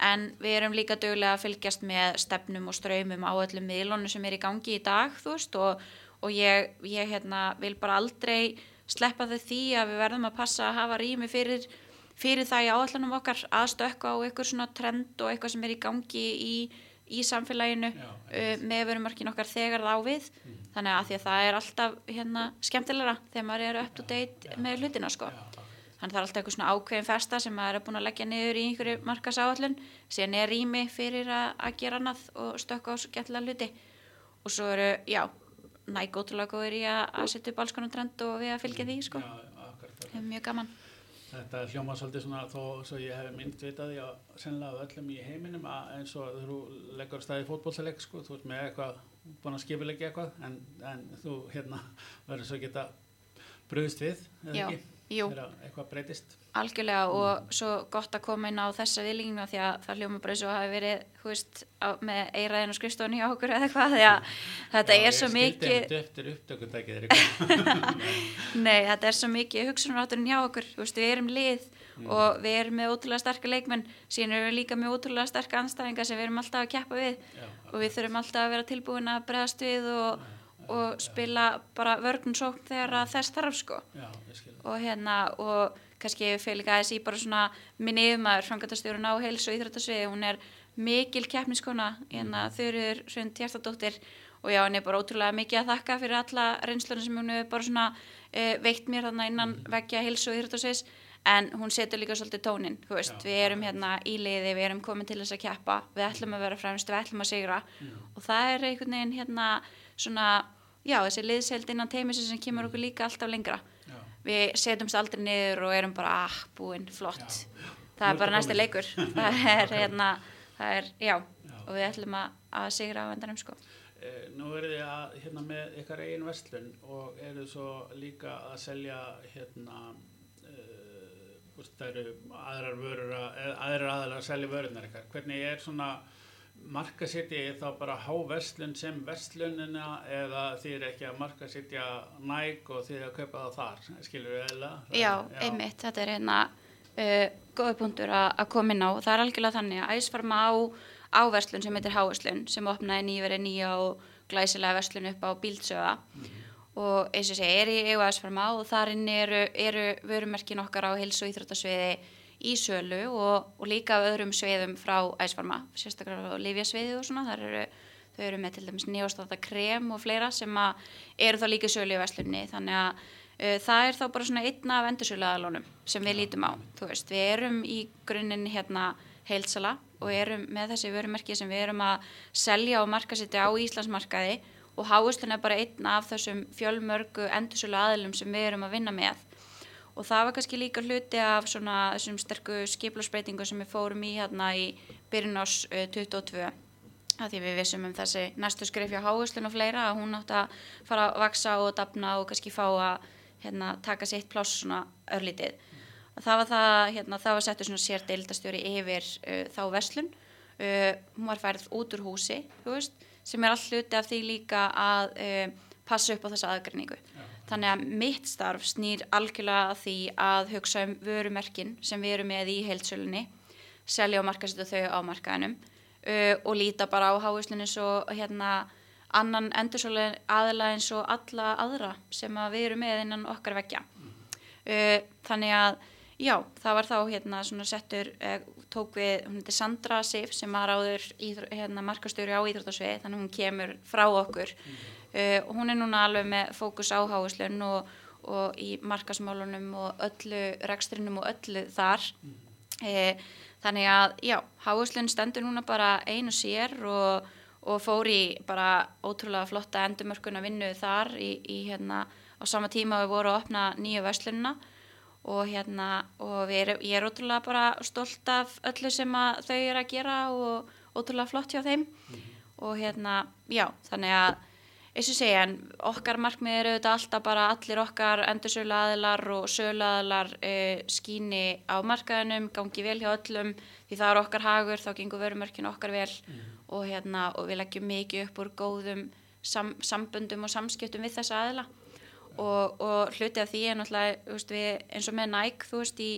En við erum líka dögulega að fylgjast með stefnum og ströymum á öllum miðlunum sem er í gangi í dag þú veist og, og ég, ég hérna, vil bara aldrei sleppa þau því að við verðum að passa að hafa rými fyrir, fyrir það í áallanum okkar að stökka á eitthvað svona trend og eitthvað sem er í gangi í, í samfélaginu Já, uh, með verumarkin okkar þegar það á við þannig að því að það er alltaf hérna, skemmtilegra þegar maður er up to date með hlutina sko. Já, þannig það er alltaf eitthvað svona ákveðin festa sem maður er búin að leggja niður í einhverju markasáallun síðan er rými fyrir að, að gera annað og stökka á svo gætlega hluti. Og svo eru, já næg ótrúlega góður í að, setja upp alls konar trend og við að fylgja því sko. Það er mjög gaman. Þetta hljóma svolítið svona þó svo ég hef mynd vitað því að sennilega öllum í heiminum að eins og þú leggur staði fótbólsleik sko, þú ert með eitthvað búin að skipilegja eitthvað en, en þú hérna verður svo geta bröðist við eða Já, ekki eitthvað breytist. Algjörlega og svo gott að koma inn á þessa viðlíkinu því að það hljóma bara eins og hafi verið veist, á, með eiraðin og skrifstofun hjá okkur eða eitthvað því að þetta Já, er svo mikið (laughs) Nei, þetta er svo mikið hugsunarátturinn hjá okkur, veist, við erum lið og við erum með ótrúlega sterkar leikmenn. Síðan erum við líka með ótrúlega sterkar anstæðingar sem við erum alltaf að keppa við. Já, og við þurfum alltaf að vera tilbúin að bregðast við og, og spila bara vörgun sókn þegar að þess þarf sko. Já. Og hérna og kannski líka aðeins í bara svona minni yfirmaður, frangatastjórun á heils og íþrættasviði, hún er mikil keppniskona, hérna þurður Hrund Hjartadóttir og já, hann er bara ótrúlega mikið að þakka fyrir alla reynslunum sem hún hefur bara svona uh, veitt mér þarna innan veggja heils og íþrættasviðis en hún setur líka svolítið tónin, þú veist, Já, við erum hérna í liði, við erum komin til þess að keppa, við ætlum að vera fremst, við ætlum að sigra. Og það er einhvern veginn hérna svona, já, þessi liðsheld innan teimisins sem kemur okkur líka alltaf lengra. Já. Við setjumst aldrei niður og erum bara ah, búinn, flott Já. það er bara næsti leikur (laughs) það er hérna það er, já, Já. og við ætlum að, að sigra á endanum sko Eh, Nú eru þið að, hérna, með ykkar eigin verslun og eru svo líka að selja hérna, uh, það eru aðrar vörur að, eða aðrar aðalega að selja vörunar ykkar. Hvernig er svona markasetja þá bara háverslun sem verslunina eða þið er ekki að markasetja næg og þið er að kaupa það þar, skilur við eða? já, einmitt, þetta er hérna uh, góði punktur að koma inn á. Það er algjörlega þannig að æsfarma á áverslun sem heitir Háverslun sem opnaði nýverið nýja og glæsilega verslun upp á Bíldsöða og eins og segja er í EU æsfarma og þar inni eru, eru vörumerkin okkar á heils og íþróttasviði í sölu og, og líka öðrum sviðum frá æsfarma, sérstaklega á livjasviði og svona, þar eru þau eru með til dæmis nýjastata krem og fleira sem að eru þá líka sölu í verslunni. Þannig að uh, það er þá bara svona einn af endursöluaðalónum sem við lítum á, þú veist, við erum í grunninn hérna heilsala og erum með þessi vörumerki sem við erum að selja og markasetja á Íslandsmarkaði og háuslun er bara einn af þessum fjölmörgu endursölu aðilum sem við erum að vinna með og það var kannski líka hluti af svona þessum sterku skiplarsbreytingu sem við fórum í hérna í byrjun ás uh, 22 að því við vissum um þessi næstu skrif hjá háuslun og fleira að hún átt að fara að vaksa og dafna og kannski fá að hérna, taka sitt pláss svona örlítið. Það var það, hérna, það var settur svona sér deildastjóri yfir uh, þá verslun. Uh, hún var færð út úr húsi þú veist, sem er all hluti af því líka að uh, passa upp á þessa aðgreiningu þannig að mitt starf snýr algjörlega því að hugsa um vörumerkin sem við erum með í heilsölunni selja og markasetja þau á markaðinum uh, og líta bara á háuslunni svo hérna annan endursólu aðila eins og alla aðra sem að við erum með innan okkar veggja. Uh, þannig að já, það var þá hérna svona settur uh, tók við, hún heitir Sandra Sif sem var áður hérna, markastjóri á Íþróttasvið þannig að hún kemur frá okkur uh, hún er núna alveg með fókus á háuslun og, og í markasmálunum og öllu rekstrinum og öllu þar. Uh, þannig að já, háuslun stendur núna bara einu sér og, og fór í bara ótrúlega flotta endumörkun að vinnu þar í, í hérna á sama tíma við vorum að opna nýju verslunna og hérna og erum, ég er ótrúlega bara stolt af öllu sem þau eru að gera og ótrúlega flott hjá þeim. Og hérna, já, þannig að eins og segja, en okkar markmið eru auðvitað alltaf bara allir okkar endursölu aðilar og sölu aðilar e, skíni á markaðinum, gangi vel hjá öllum. Því það er okkar hagur, þá gengur vörumörkinu okkar vel. Og hérna og við leggjum mikið upp úr góðum sam, samböndum og samskiptum við þessa aðila. Og, og hluti af því er náttúrulega veist, við, eins og með Nike þú veist, í,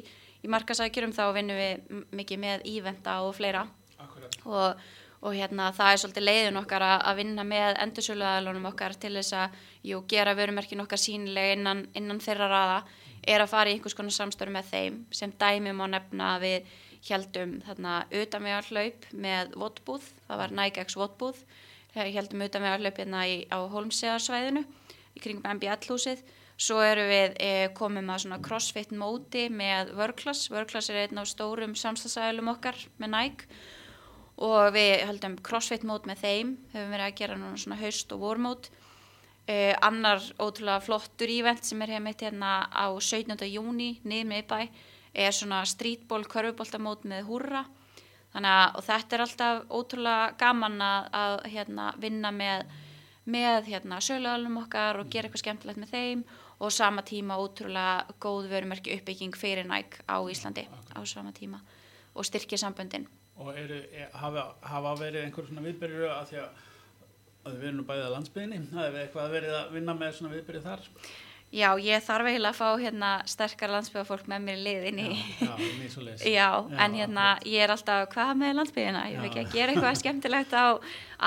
í markasækjurum þá vinnum við mikið með íventa og fleira. Akkurat. og, og hérna það er svolítið leiðin okkar að, vinna með endursöluaðalunum okkar til þess að jú, gera vörumerkin okkar sínilega innan, innan þeirra raða er að fara í einhvers konar samstöru með þeim. Sem dæmi má nefna við heldum þarna utanvegar hlaup með votbúð, það var Nike X votbúð. Heldum utanvegar hlaup hérna í, á Holmsegarsvæðinu í kringum MBL húsið svo eru við e, komum að svona crossfit móti með Workclass Workclass er einn af stórum samstagsæðilum okkar með Nike og við höldum crossfit mót með þeim höfum verið að gera núna svona haust og vormót. Uh, annar ótrúlega flottur ívent sem er hefði hérna á 17. júni niður með bæ er svona streetball körfuboltamót með húrra. Þannig að og þetta er alltaf ótrúlega gaman að, að hérna, vinna með, með hérna, sölualum okkar og gera eitthvað skemmtilegt með þeim. Og sama tíma ótrúlega góð verumerki uppbygging fyrir næk á Íslandi á sama tíma. Og styrkja samböndin Og eru, er, hafa, hafa verið einhver svona viðbyrju að því að, að við erum nú bæðið að landsbyðinni, það er eitthvað verið að vinna með svona viðbyrju þar? Já, ég þarf eiginlega að fá hérna sterkar landsbyggðafólk með mér í liðinni. Já, já, (laughs) mér svo leiðis. Já, en hérna ég er alltaf, hvað með landsbyggðina? Ég vil ekki að gera eitthvað skemmtilegt á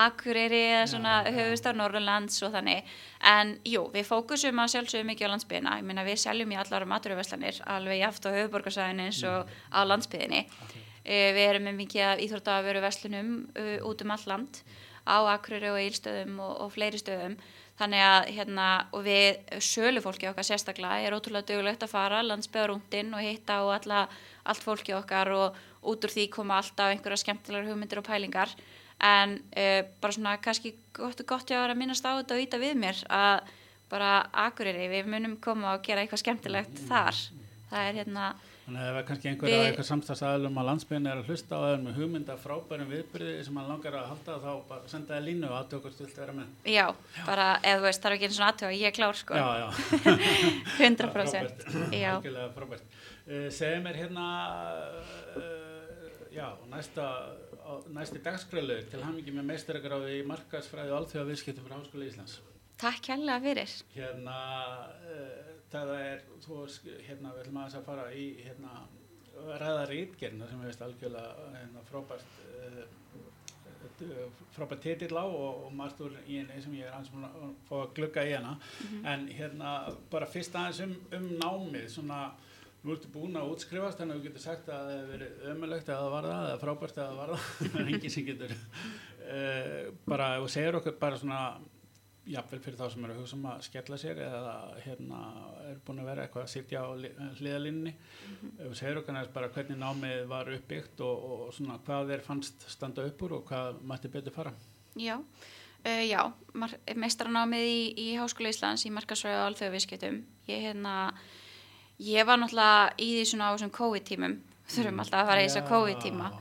Akureyri eða svona höfustar Norrlands og þannig. En jú, við fókusum að sjálfsögum mikið á landsbyggðina. Ég minna við seljum í allar maturöfeslanir, alveg jáft á höfuborgarsæðin eins og á landsbyggðinni. Uh, við erum með mikið af íþróttaveru veslunum uh, út um all land á Akureyri og Ílstöðum og, og fleiri stöðum. Þannig að hérna og við sölufólki okkar sérstaklega er ótrúlega dögulegt að fara landsbyðarúndin og hitta og alla, allt fólki okkar og út úr því koma alltaf einhverja skemmtilegar hugmyndir og pælingar. En uh, bara svona kannski gott og gott ég að vera að minnast á þetta og íta við mér að bara Akureyri við munum koma og gera eitthvað skemmtilegt þar. Það er hérna Þannig að ef kannski einhverja Við- eitthvað samstagsæðlum á landsbyrni er að hlusta á þeim með hugmynda frábærum viðbyrði sem hann langar að halda þá bara senda það línu og aðtökur stilt vera með. já, bara eða þú veist þarf ekki eins og aðtöga, ég er klár sko Já, já. (laughs) 100% Frábært. já, Algjörlega frábært. Uh, segðu mér hérna, uh, já, næsta, næsti dagskrölu til hamingi með meistaragráði í markaðsfræði og alþjóða viðskiptum frá Háskóla Íslands. Takk hérlega fyrir Hérna, uh, það er, þú veist, hérna, við ætlum aðeins að fara í, hérna, ræða rítgerna sem við veist algjörlega hérna, frábært, uh, frábært titill á og, og margt úr í henni sem ég er aðeins búin að fá að glugga í hana. En hérna, bara fyrst aðeins um, um námið, svona, nú ertu búin að útskrifast, þannig að þú getur sagt að það hefur verið ömulegt eða var það, eða frábært eða var það, (laughs) það er enginn sem getur. Uh, bara, þú segir okkur bara svona, jafnvel fyrir þá sem eru að hugsa um að skella sér eða hérna er búin að vera eitthvað að sitja á hliðalínni ef þú segir okkur næst bara hvernig námið var uppbyggt og, og svona hvað þeir fannst standa upp úr og hvað mætti betur fara? Já, uh, já, meistaranámið í, í Háskóla Íslands í markasvæði og alþjóðavískjötum. Ég, hérna, ég var náttúrulega í því svona á þessum COVID-tímum, þurfum alltaf að fara í þessa COVID-tíma.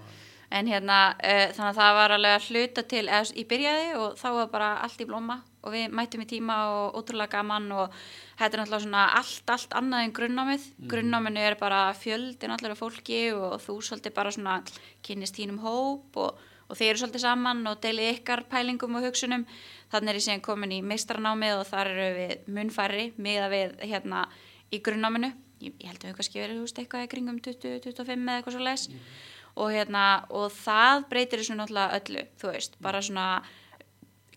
En hérna, uh, þannig að það var alveg að hluta til, í byrjaði og þá var bara allt í blóma og við mættum í tíma og ótrúlega gaman og þetta er náttúrulega svona allt, allt annað en grunnámið. Mm. Grunnáminu er bara fjöldin allir af fólki og þú svolítið bara svona kynnist þínum hóp og og þeir eru svolítið saman og deilið ykkar pælingum og hugsunum þannig er ég síðan komin í meistranámið og þar eru við munfærri miða við hérna í grunnnáminu ég, ég held að við kannski verið þú veist eitthvað í kringum 20-25 eða eitthvað svo les og hérna og það breytir þessu náttúrulega öllu þú veist, bara svona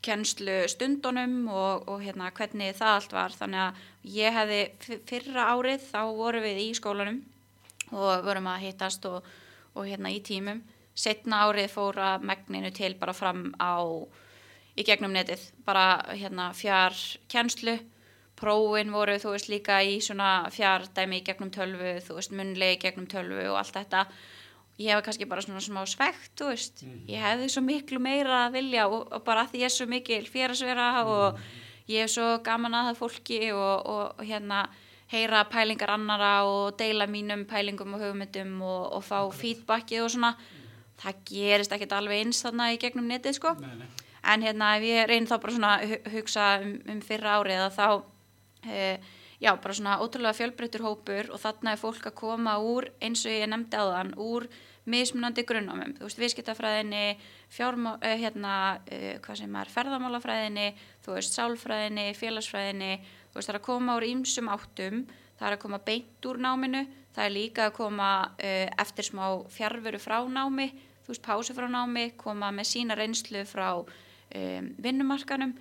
kennslu stundunum og, og hérna hvernig það allt var. Þannig að ég hefði fyrra árið þá vorum við í skólanum og vorum að hittast og, og hérna í tímum. Setna árið fór að megninu til bara fram á í gegnum netið, bara hérna fjár kennslu, prófin voru þú veist líka í svona fjár dæmi í gegnum tölvu, þú veist munlegi í gegnum tölvu og allt þetta ég hef kannski bara svona smá svegt, þú veist. Ég hefði svo miklu meira að vilja og, og bara að því ég er svo mikil félagsvera og ég hef svo gaman að það fólki og, og, og hérna heyra pælingar annara og deila mínum pælingum og hugmyndum og, og fá feedbackið og svona. Það gerist ekkert alveg eins þarna í gegnum netið sko. Nei, nei. en hérna ef ég reyn þá bara svona hugsa um, um fyrra árið að þá uh, já bara svona ótrúlega fjölbreyttur hópur og þarna er fólk að koma úr eins og ég nefndi áðan úr mismunandi grunnámum, þú veist viðskiptafræðinni fjármá, uh, hérna uh, hvað sem er ferðamálafræðinni þú veist sálfræðinni, félagsfræðinni. Þú veist það er að koma úr ýmsum áttum. Það er að koma beint úr náminu. Það er líka að koma uh, eftir smá fjárveru frá námi þú veist pásu frá námi, koma með sína reynslu frá um, vinnumarkanum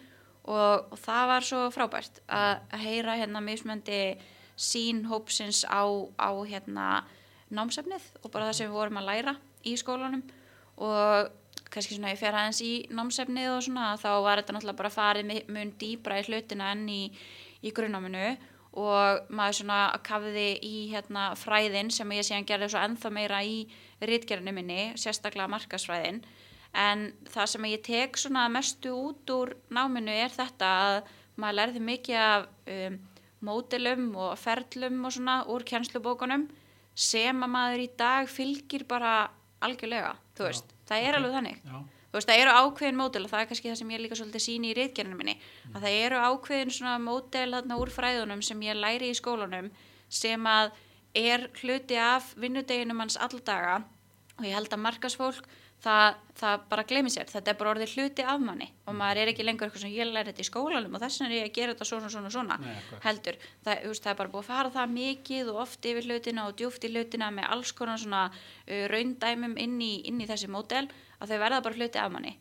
og, og það var svo frábært að, heyra hérna mismöndi sín hópsins á, á hérna námsefnið og bara það sem við vorum að læra í skólanum. Og kannski svona ég fer aðeins í námsefnið og svona þá var þetta náttúrulega bara farið mun dýbra í hlutina enn í, í grunnáminu og maður svona kafiði í hérna fræðin sem ég síðan gerði svo ennþá meira í rítgerðinu minni, sérstaklega markasfræðin en það sem ég tek svona mestu út úr náminu er þetta að maður lærði mikið af um, mótilum og ferlum og svona úr kennslubókunum sem að maður í dag fylgir bara algjörlega, þú Já, veist, það er ok. alveg þannig. Já, þú veist, það eru ákveðin módel og það er kannski það sem ég líka svolítið síni í reitgerinu minni að það eru ákveðin svona módel þarna úr fræðunum sem ég læri í skólanum sem að er hluti af vinnudeginum hans alldaga og ég held að markasfólk það, það bara gleymi sér, þetta er bara orðið hluti af manni og maður er ekki lengur eitthvað sem ég læri þetta í skólanum og þess vegna er ég að gera þetta svona, svona, svona Nei, heldur, það, þú veist, það er bara búið að fara það mikið og oft yfir hlutina og djúft í hlutina með alls konar svona uh, raundæmum inn í, inn í þessi mótel að þau verða bara hluti af manni.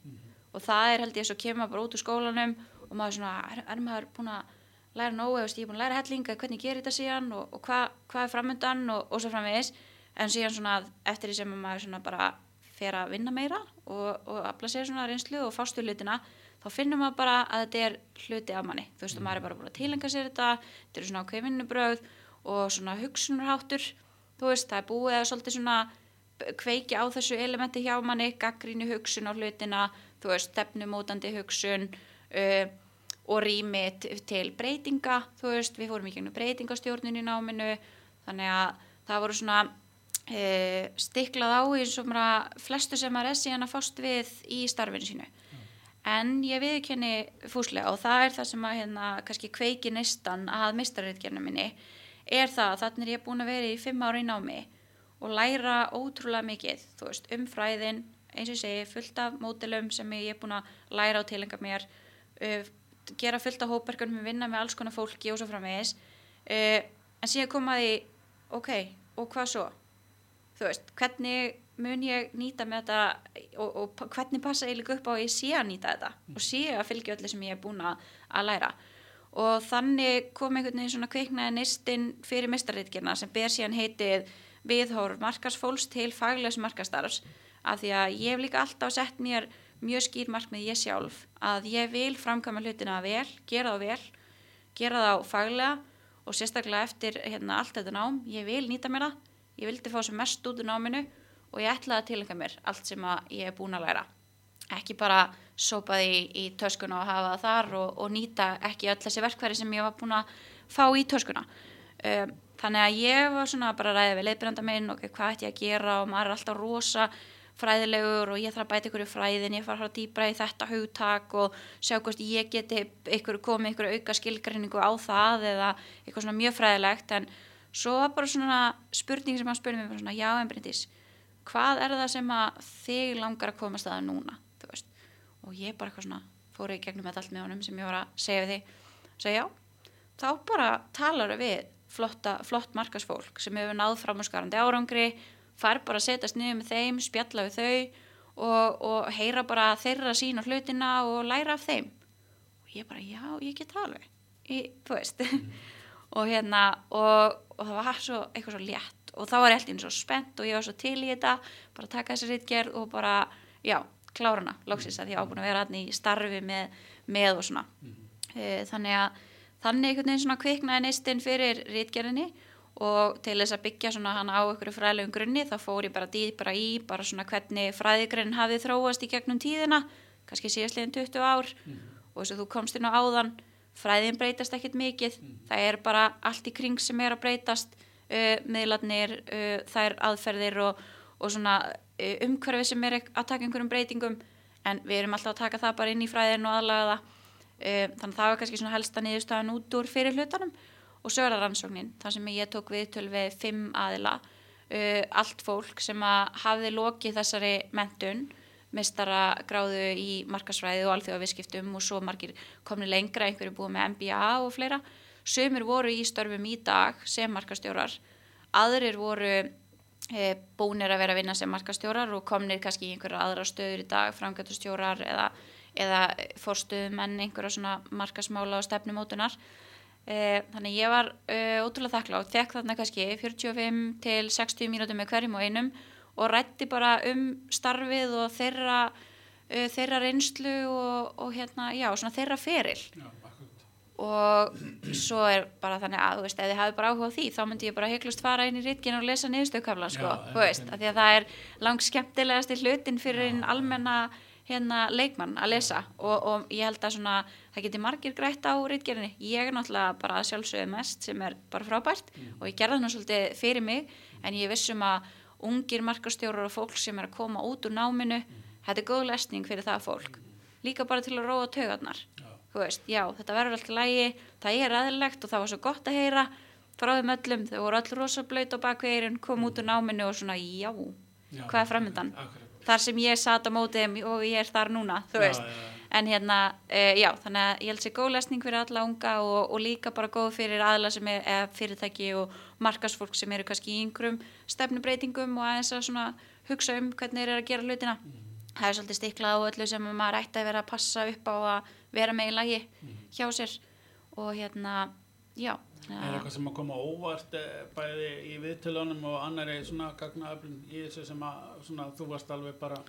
Og það er held ég kemur maður bara út úr skólanum og maður svona, er, er maður búin að læra nógu, ég er búin að læra hellinga hvernig gerir þetta síðan og, og hvað hva er framöndan og, og svo framvegis. En síðan svona eftir því sem maður svona bara fer að vinna meira og, og afla sér svona reynslu og fástu hlutina þá finnum maður bara að þetta er hluti af manni. Þú veist, og maður er bara búin að tilenga sér þetta þetta eru svona ákveð vinnubröð og svona hugsunarháttur. Þú veist, það er búið að svolítið svona kveiki á þessu elementi hjá manni gaggrínu hugsun á hlutina þú veist, stefnumótandi hugsun uh, og rými til breytinga, þú veist, við fórum í gegnum breytingastjórnun í náminu þannig að það voru svona e, stiklað á eins og flestu sem maður er síðan að fást við í starfinu sínu. En ég viðkenni fúslega og það er það sem að hérna kannski kveiki neistan að mistarriðgerna minni er það að þannig er ég búin að vera í fimm ára í námi og læra ótrúlega mikið, veist, um fræðin eins og ég segi, fullt af mótilum sem ég er búin að læra og tilenga mér uh, gera fullt af hópverkunum vinna með alls konar fólki og svo framvegis. Uh, en síðan komaði ok, og hvað svo? Þú veist, hvernig mun ég nýta með þetta og, og hvernig passa ég líka upp á að ég sé að nýta þetta og sé að fylgja öllu sem ég er búin að læra. Og þannig kom einhvern veginn svona kveiknaði nistinn fyrir mistarriðgerna sem ber síðan heitið viðhorf markarsfólks til faglegs markastarfs af því að ég hef líka alltaf sett mér mjög skýr markmið ég sjálf að ég vil framkvæma hlutina vel, gera þá vel gera þá faglega og sérstaklega eftir hérna, allt þetta nám, ég vil nýta mér það ég vildi fá sem mest út úr náminu og ég ætlaði að tilengja mér allt sem ég er búin að læra. Ekki bara sópa því í töskuna og hafa það þar og, og nýta ekki öll þessi verkværi sem ég var búin að fá í töskuna. Um, þannig að ég var svona bara að ræða við leiðbyrjanda minn og hvað ætti ég að gera? Og maður er alltaf rosa fræðilegur og ég þarf að bæta ykkur í fræðin ég fara að fara dýbra í þetta hugtak og sjá hvort ég geti ykkur komið ykkur auka skilgreiningu á það eða eitthvað svona mjög fræðilegt. En svo var bara svona spurning sem hann spurði mér svona, já en Bryndís hvað er það sem að þig langar að komast að núna? Þú veist. og ég bara eitthvað svona fór í gegnum þetta allt með honum sem ég var að segja við því segja já, þá bara talar við flotta, flott markasfólk sem hefur náð fram á skarandi árangri fær bara að setjast niður með þeim spjalla við þau og, og heyra bara þeirra sín á hlutina og læra af þeim. Og ég bara, já, ég get alveg. Ég, þú veist (laughs) og hérna, og, og það var svo eitthvað svo létt. Og þá var alltaf svo spennt og ég var svo til í þetta bara taka þessi rítgerð og bara já, klára hana, loksins að ég ábúin að vera hann í starfi með, með og svona. E, þannig að þannig einhvern veginn svona kviknaði neistinn fyrir rítgerðinni og til þess að byggja svona hann á einhverju fræðlegum grunni þá fór ég bara dýpra í bara svona hvernig fræðigrinn hafið þróast í gegnum tíðina kannski síðastliðin 20 ár. Og þess að þú komst inn á áðan fræðin breytast ekkert mikið. Það er bara allt í kring sem er að breytast uh, miðlarnir uh, þær aðferðir og, og svona uh, umhverfi sem er að taka einhverjum breytingum. En við erum alltaf að taka það bara inn í fræðin og aðlaga það. Uh, þannig að það var kannski svona helsta niðurstaðan út úr fyrir hlutanum. Og svo er það rannsóknin þar sem ég tók við fimm aðila. Uh, allt fólk sem að hafði lokið þessari mentun mistara gráðu í markasfræði og alþjóðaviskiptum og svo margir komni lengra, einhverju búið með MBA og fleira. Sumir voru í störfum í dag sem markastjórar, aðrir voru e, búnir að vera að vinna sem markastjórar og komnir kannski í einhverja aðra stöður í dag, framgættustjórar eða, eða fórstuðumenn einhverja svona markasmála og stefnumótunar. E, þannig ég var e, ótrúlega þakklátt, þekk þarna kannski 45 til 60 mínútum með hverjum og einum og rætti bara um starfið og þeirra, uh, þeirra reynslu og, og hérna, já, svona þeirra feril. Já, og svo er bara þannig að, þú veist, ef þið hafið bara áhuga á því þá myndi ég bara heiklust fara inn í ritgin og lesa niðurstöðkaflan, sko, þú veist, af því að það er langt skemmtilegasti hlutin fyrir einn almenna hérna leikmann að lesa. Og, og ég held að svona það geti margir grætt á ritgerinni ég er náttúrulega bara sjálfsögðu mest sem er bara frábært og ég gerði það nú svolítið fyrir mig en ég vissum að ungir markastjórar og fólk sem er að koma út úr náminu þetta er góð lesning fyrir það fólk. Líka bara til að róa taugarnar. Já. veist, já, þetta verður alltaf lægi það er aðlegt og það var svo gott að heyra frá þeim öllum, þau voru öll rosa blöyt á bakvegirinn, kom út úr náminu og svona, já, Já, hvað er framöndan þar sem ég sat á mótið og ég er þar núna, þú veist. já. En hérna, uh, já, þannig að ég held sér góð lesning fyrir alla unga og, og líka bara góð fyrir aðla sem er eða fyrirtæki og markasfólk sem eru kannski í einhverjum stefnubreitingum og aðeins að svona hugsa um hvernig þeir eru að gera hlutina. Það er svolítið stiklað á öllu sem maður ætti að vera að passa upp á að vera með í lagi hjá sér. Og hérna, já Er þannig að- eitthvað sem að koma óvart eh, bæði í viðtölunum og annari svona gagnaöflun í þessu sem að svona, þú varst alveg bara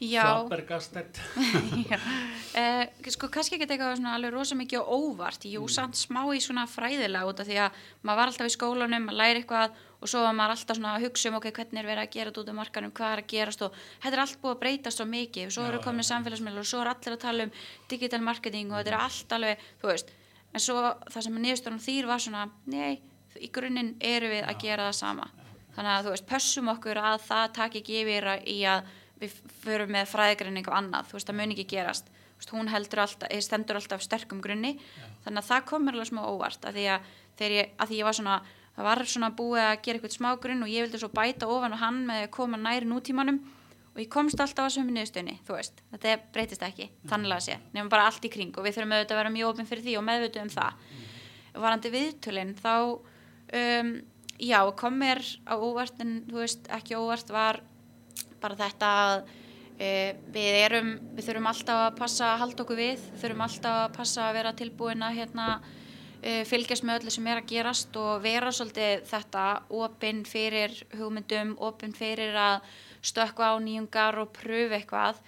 já, flabbergastert Uh, (laughs) sko kannski ekki eitthvað svona alveg rosa mikið og óvart, jú samt smá í svona fræðilega út af því að maður var alltaf í skólanum að læra eitthvað og svo var maður alltaf svona að hugsa um ok, hvernig er verið að gera þetta út af markanum, hvað er að gerast og þetta er allt búið að breytast svo mikið. Og svo eru komin já. samfélagsmiðlar og svo er allir að tala um digital marketing og þetta er allt alveg, þú veist. En svo það sem niðurstöðunum þýr var svona nei, í grunninn eru við að gera það sama. Þannig að þú veist, pössum okkur að það taki ekki yfir að- í að við förum með fræðigreining og annað, þú veist, það mun ekki gerast. Veist, hún heldur alltaf, eh, stendur alltaf sterkum grunni, þannig að það kom mér alveg smá óvart, að því að, ég, að því ég var svona, það var svona búið að gera eitthvað smá grunn og ég vildi svo bæta ofan og hann með að koma næri nútímanum. Og ég komst alltaf að sömu niðurstöðni, þú veist. Þetta breytist ekki, þannig að sé nefnum bara allt í kring og við þurfum auðvitað að vera mjög opinn fyrir því og meðvituð um það. Varandi viðtölinn þá um, já, kom mér á óvart en þú veist, ekki óvart var bara þetta að uh, við erum, við þurfum alltaf að passa að halda okkur við, þurfum alltaf að passa að vera tilbúin að hérna uh, fylgjast með öllu sem er að gerast og vera svolítið þetta opinn fyrir hugmyndum, opinn fyrir að stökkva á nýjungar og pröfu eitthvað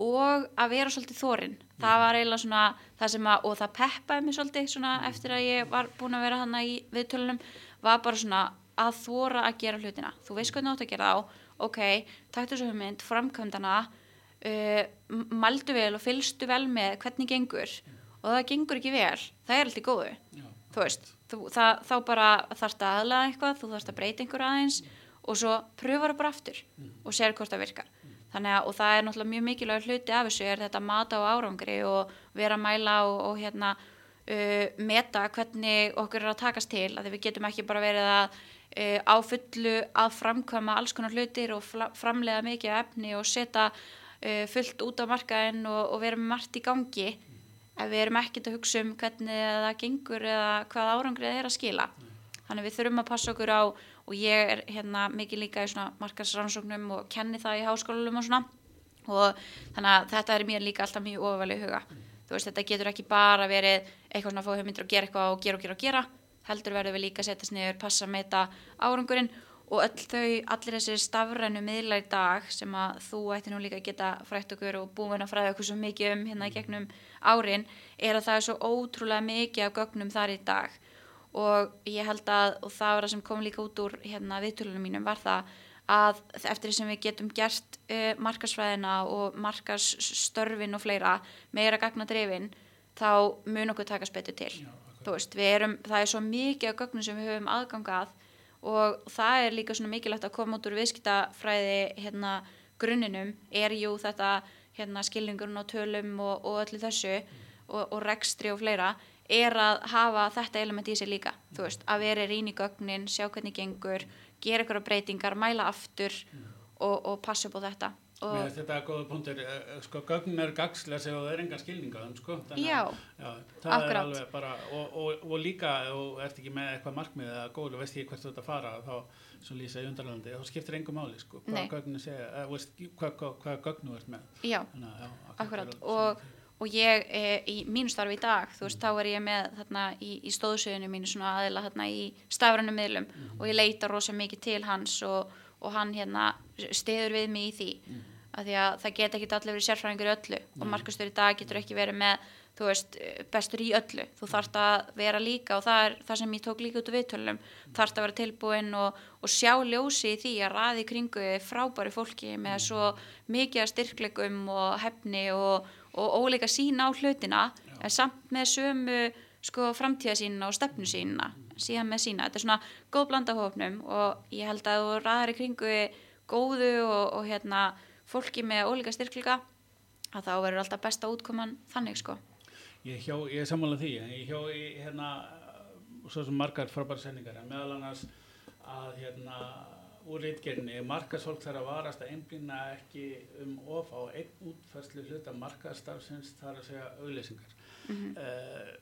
og að vera svolítið þórin það var eiginlega svona það sem að og það peppaði mig svolítið svona eftir að ég var búin að vera hana í viðtölunum var bara svona að þóra að gera hlutina. Þú veist hvernig þú átt að gera þá ok, taktu þessu hugmynd, framkvæmdana uh, m- mældu vel og fylgstu vel með hvernig gengur. Og það gengur ekki vel, það er allt í góðu. Já, þú veist, þú, það, þá bara þarfst að aðlaga eitthvað, þú þarfst að breyta einhver aðeins og svo pröfar það bara aftur og sér hvort það virkar. Þannig að, og það er náttúrulega mjög mikilvæg hluti af þessu er þetta mata á árangri og vera að mæla og, og hérna uh, meta hvernig okkur er að takast til, að við getum ekki bara verið að uh, á fullu að framkvæma alls konar hlutir og framleiða mikið efni og setja uh, fullt út á markaðinn og, og vera með margt í gangi ef við erum ekkert að hugsa um hvernig það gengur eða hvað árangrið er að skila. Þannig við þurfum að passa okkur á og ég er hérna mikið líka í svona markarsrannsóknum og kenni það í háskólum og svona og þannig að þetta er mér líka alltaf mjög ofalega huga. Þú veist, þetta getur ekki bara verið eitthvað svona að fá hugmyndir og gera eitthvað og gera og gera og gera. Heldur verður við líka að setjast niður, passa að meta árangurinn og öll þau, allir þessi stafrænu miðlar í dag sem að þú ætti nú líka að geta frætt okkur og búin að fræða okkur svo mikið um hérna í gegnum árin er að það er svo ótrúlega mikið af gögnum þar í dag. Og ég held að, og það var það sem kom líka út úr hérna viðtölunum mínum var það að eftir því sem við getum gert uh, markasfræðina og markasstörfin og fleira meira gagna drefin þá mun okkur takast betur til þú veist, við erum, það er svo mikið af gögnum sem við höfum aðgangað og það er líka svona mikilvægt að koma út úr viðskiptafræði hérna grunninum. Er jú þetta hérna skilningurinn á tölum og, og öllu þessu og, og rekstri og fleira er að hafa þetta element í sig líka. Þú veist, að vera rýn í gögnin, sjá hvernig gengur gera ykkur breytingar, mæla aftur og, og passa upp á þetta Mér og finnst þetta að góða punktur, eh, sko, gögn er gagslega sem það er engan skilning á þeim, sko. Þannig Já, já, það akkurat. er alveg bara, og, og, og líka, þú ert ekki með eitthvað markmið eða góð og veist ekki hvert þú ert að fara, þá, svo lýsa í undarlandi, þá skiptir engum máli, sko, hvað gögnin segja, eða, veist, hvað, hvað, hvað gögn þú ert með. já, Þannig já, akkurat er- og, og ég e, í mínu starfi í dag, þú veist, þá er ég með þarna í, í stóðsöðinu mínu svona aðila þarna í stafrænum miðlum. Og ég leita rosa mikið til hans og, og hann hérna stiður við mig í því af því að það geta ekki allir verið sérfræðingur í öllu. Og markastur í dag getur ekki verið með þú veist, bestur í öllu. Þú þarft að vera líka og það er það sem ég tók líka út úr viðtölum. Þarft að vera tilbúin og, og sjá ljósi í því að raði kringu frábæri fólki með svo mikið styrklegum og hefni og, og óleika sína á hlutina en samt með sömu sko framtíðasínina og stefnu sínina síðan með sína, þetta er svona góð blanda af hópnum og ég held að þú raðar í kringu góðu og, og hérna fólki með ólíka styrkleika að þá verður alltaf besta útkoman þannig sko Ég, hjó, ég er sammálað því, ég hjó í hérna, svo sem margar frábæra sendingar, en meðal annars að hérna, úr reitgerinni, markasfólk þarf að varast að einblýna ekki um of á einn útfærslu hluta markastarfsins þar að segja auðlýsingar. Mm -hmm.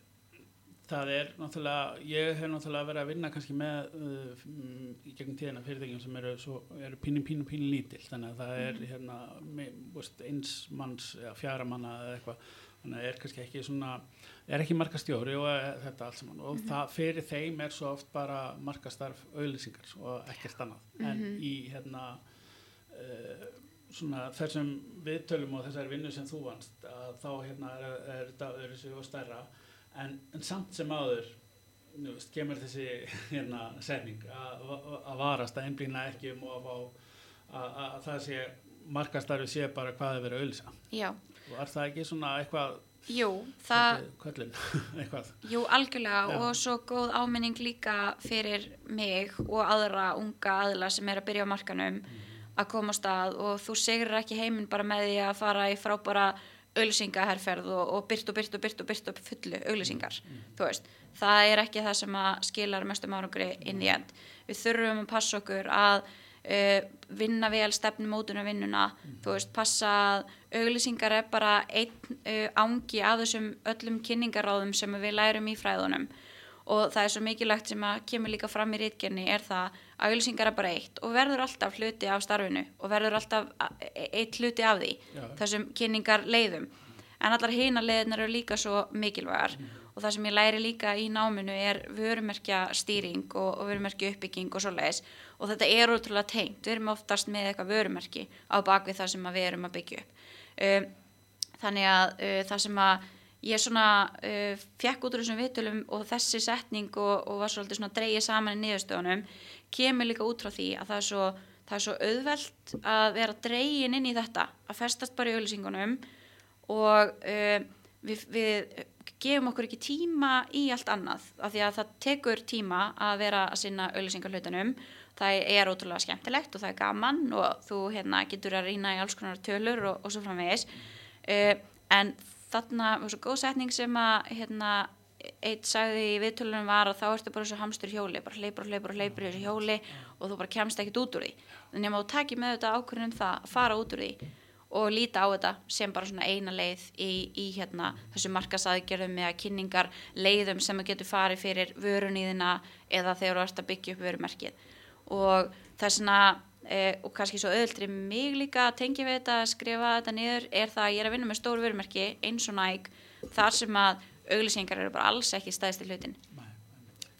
Það er náttúrulega, ég hef náttúrulega verið að vinna kannski með uh, í gegnum tíðina fyrirtækjum sem eru, svo, eru pínu, pínu, pínu lítill, þannig að það er mm hérna, með, veist, eins manns eða fjara manna eða eitthvað, þannig að það er kannski ekki svona er ekki markastjóri og þetta allt saman og mm -hmm. það fyrir þeim er svo oft bara markastarf auðlýsingar og ekkert annað mm -hmm. en mhm. í hérna uh, svona þessum viðtölum og þessari vinnu sem þú vannst að þá hérna er þetta öðru og stærra en, en samt sem áður veist, kemur þessi (laughs) hérna setning að varast að einblýna ekki um og að það sé markastarfi sé bara hvað er verið auðlýsa og er það ekki svona eitthvað Jú, það, (laughs) eitthvað. jú, algjörlega Já. og svo góð áminning líka fyrir mig og aðra unga aðla sem er að byrja á markanum mm. að koma á stað og þú segir ekki heiminn bara með því að fara í frábara auðlýsingaherferð og, og byrt og byrt og byrt og byrt og fullu auðlýsingar, mm. veist. Það er ekki það sem skilar mestum árangri inn í end. Við þurfum að passa okkur að uh, vinna vel stefnumótuna vinnuna mm. þú veist, passa að auglýsingar er bara einn uh, ángi af þessum öllum kynningaráðum sem við lærum í fræðunum og það er svo mikilvægt sem að kemur líka fram í rítgerni er það að auglýsingar er bara eitt og verður alltaf hluti af starfinu og verður alltaf e, eitt hluti af því Já. þessum kynningar leiðum en allar hýna leiðinar eru líka svo mikilvægar mm og það sem ég læri líka í náminu er vörumerkja stýring og, og vörumerkja uppbygging og svo leiðis og þetta er útrúlega tengt, við erum oftast með eitthvað vörumerki á bakvið það sem við erum að byggja upp. Um, þannig að uh, það sem að ég svona uh, fekk út úr þessum vitulum og þessi setning og, og var svolítið svona dreyið saman í niðurstöðunum kemur líka út frá því að það er svo, það er svo auðvelt að vera dreyin inn í þetta að festast bara í auðlýsingunum og uh, við, við gefum okkur ekki tíma í allt annað af því að það tekur tíma að vera að sinna auðlýsingarhlutunum það er ótrúlega skemmtilegt og það er gaman og þú hérna, getur að rýna í alls konar tölur og, og svo framvegis. Uh, en þarna var svo góð setning sem að hérna, eitt sagði í viðtölunum var að þá ertu bara svo hamstur hjóli bara hleypur og hleypur og hleypur í þessu hjóli og þú bara kemst ekkit út úr því. Þannig að maður takir með þetta ákvörðunum það að fara út úr því og líta á þetta sem bara svona eina leið í, í hérna þessu markasaðgerðum eða kynningar leiðum sem að getur farið fyrir vörunýðina eða þegar þú ert að byggja upp vörumerkið. Og það er svona e, og kannski svo öðuldri mig líka að tengja við þetta skrifa þetta niður er það að ég er að vinna með stóru vörumerki eins og næg þar sem að auglýsingar eru bara alls ekki stæðst í hlutin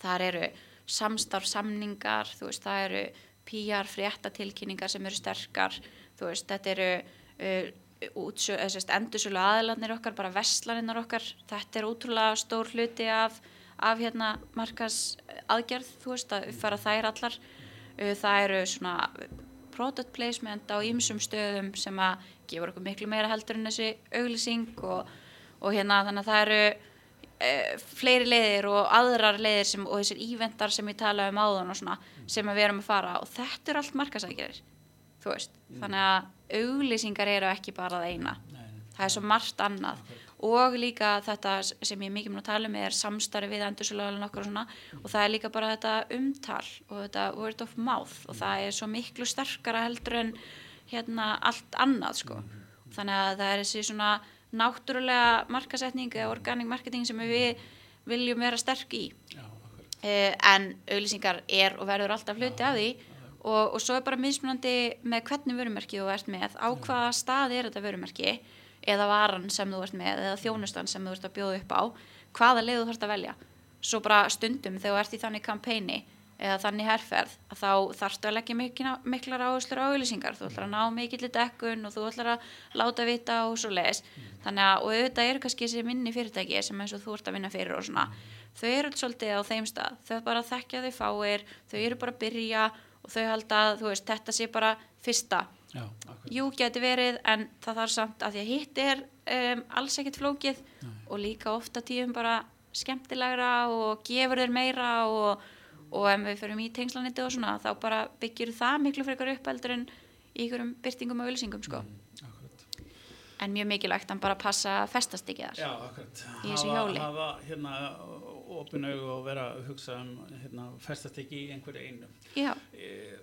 þar eru samstarfsamningar þú veist það eru PR fréttatilkynningar sem eru sterkar þú veist þetta eru uh, endursölu aðlanir okkar, bara vestlaninnar okkar. Þetta er ótrúlega stór hluti af, af hérna markas aðgerð, þú veist, að uppfara þær allar. Uh, það eru svona product placement á ýmsum stöðum sem að gefur okkur miklu meira heldur en þessi auglýsing og, og hérna þannig að það eru uh, fleiri leiðir og aðrar leiðir sem, og þessir íventar sem ég tala um áðan og svona sem við erum að fara og þetta er allt markasækjarir þú veist, mm. þannig að auglýsingar eru ekki bara það eina nei, nei. það er svo margt annað okay. og líka þetta sem ég mikið mun að tala um er samstarfi við endursulagalinn okkur og svona mm. og það er líka bara þetta umtal og þetta word of mouth mm. og það er svo miklu sterkara heldur en hérna allt annað sko mm. þannig að það er þessi svona náttúrulega markasetning eða organic marketing sem við viljum vera sterk í. Já, eh, en auglýsingar er og verður alltaf hluti af því. Og, og svo er bara mismunandi með hvernig vörumerki þú ert með á hvaða stað er þetta vörumerki eða varan sem þú ert með eða þjónustan sem þú ert að bjóða upp á hvaða leið þú þarfst að velja. Svo bara stundum þegar þú ert í þannig kampæni eða þannig herrferð að þá þarfstu að leggja mikla, miklar áherslur á auðlýsingar þú ætlar að ná mikill í dekkun og þú ætlar að láta vita og svo leiðis þannig að og auðvitað eru kannski þessi minni fyrirtæki sem eins og þú ert að vinna fyrir og svona þau eru svolítið á þeim stað. Þau bara þekkja þau fáir þau eru bara að byrja og þau halda að veist, þetta sé bara fyrsta. Já, jú geti verið en það þarf samt að því að hitt er um, alls ekkert flókið Nei. og líka ofta tíum bara skemmtilegra og gefur þér meira og, og ef við fyrir í tengslaniti og svona þá bara byggjur það miklu frekar upp eldur en í ykkurum byrtingum og ölsingum sko. Mm, en mjög mikilvægt að bara passa festast ekki þar Já, í þessu hjóli. Hafa hérna opinu og vera að hugsa um hérna, festast ekki í einhverju einu. Já. E,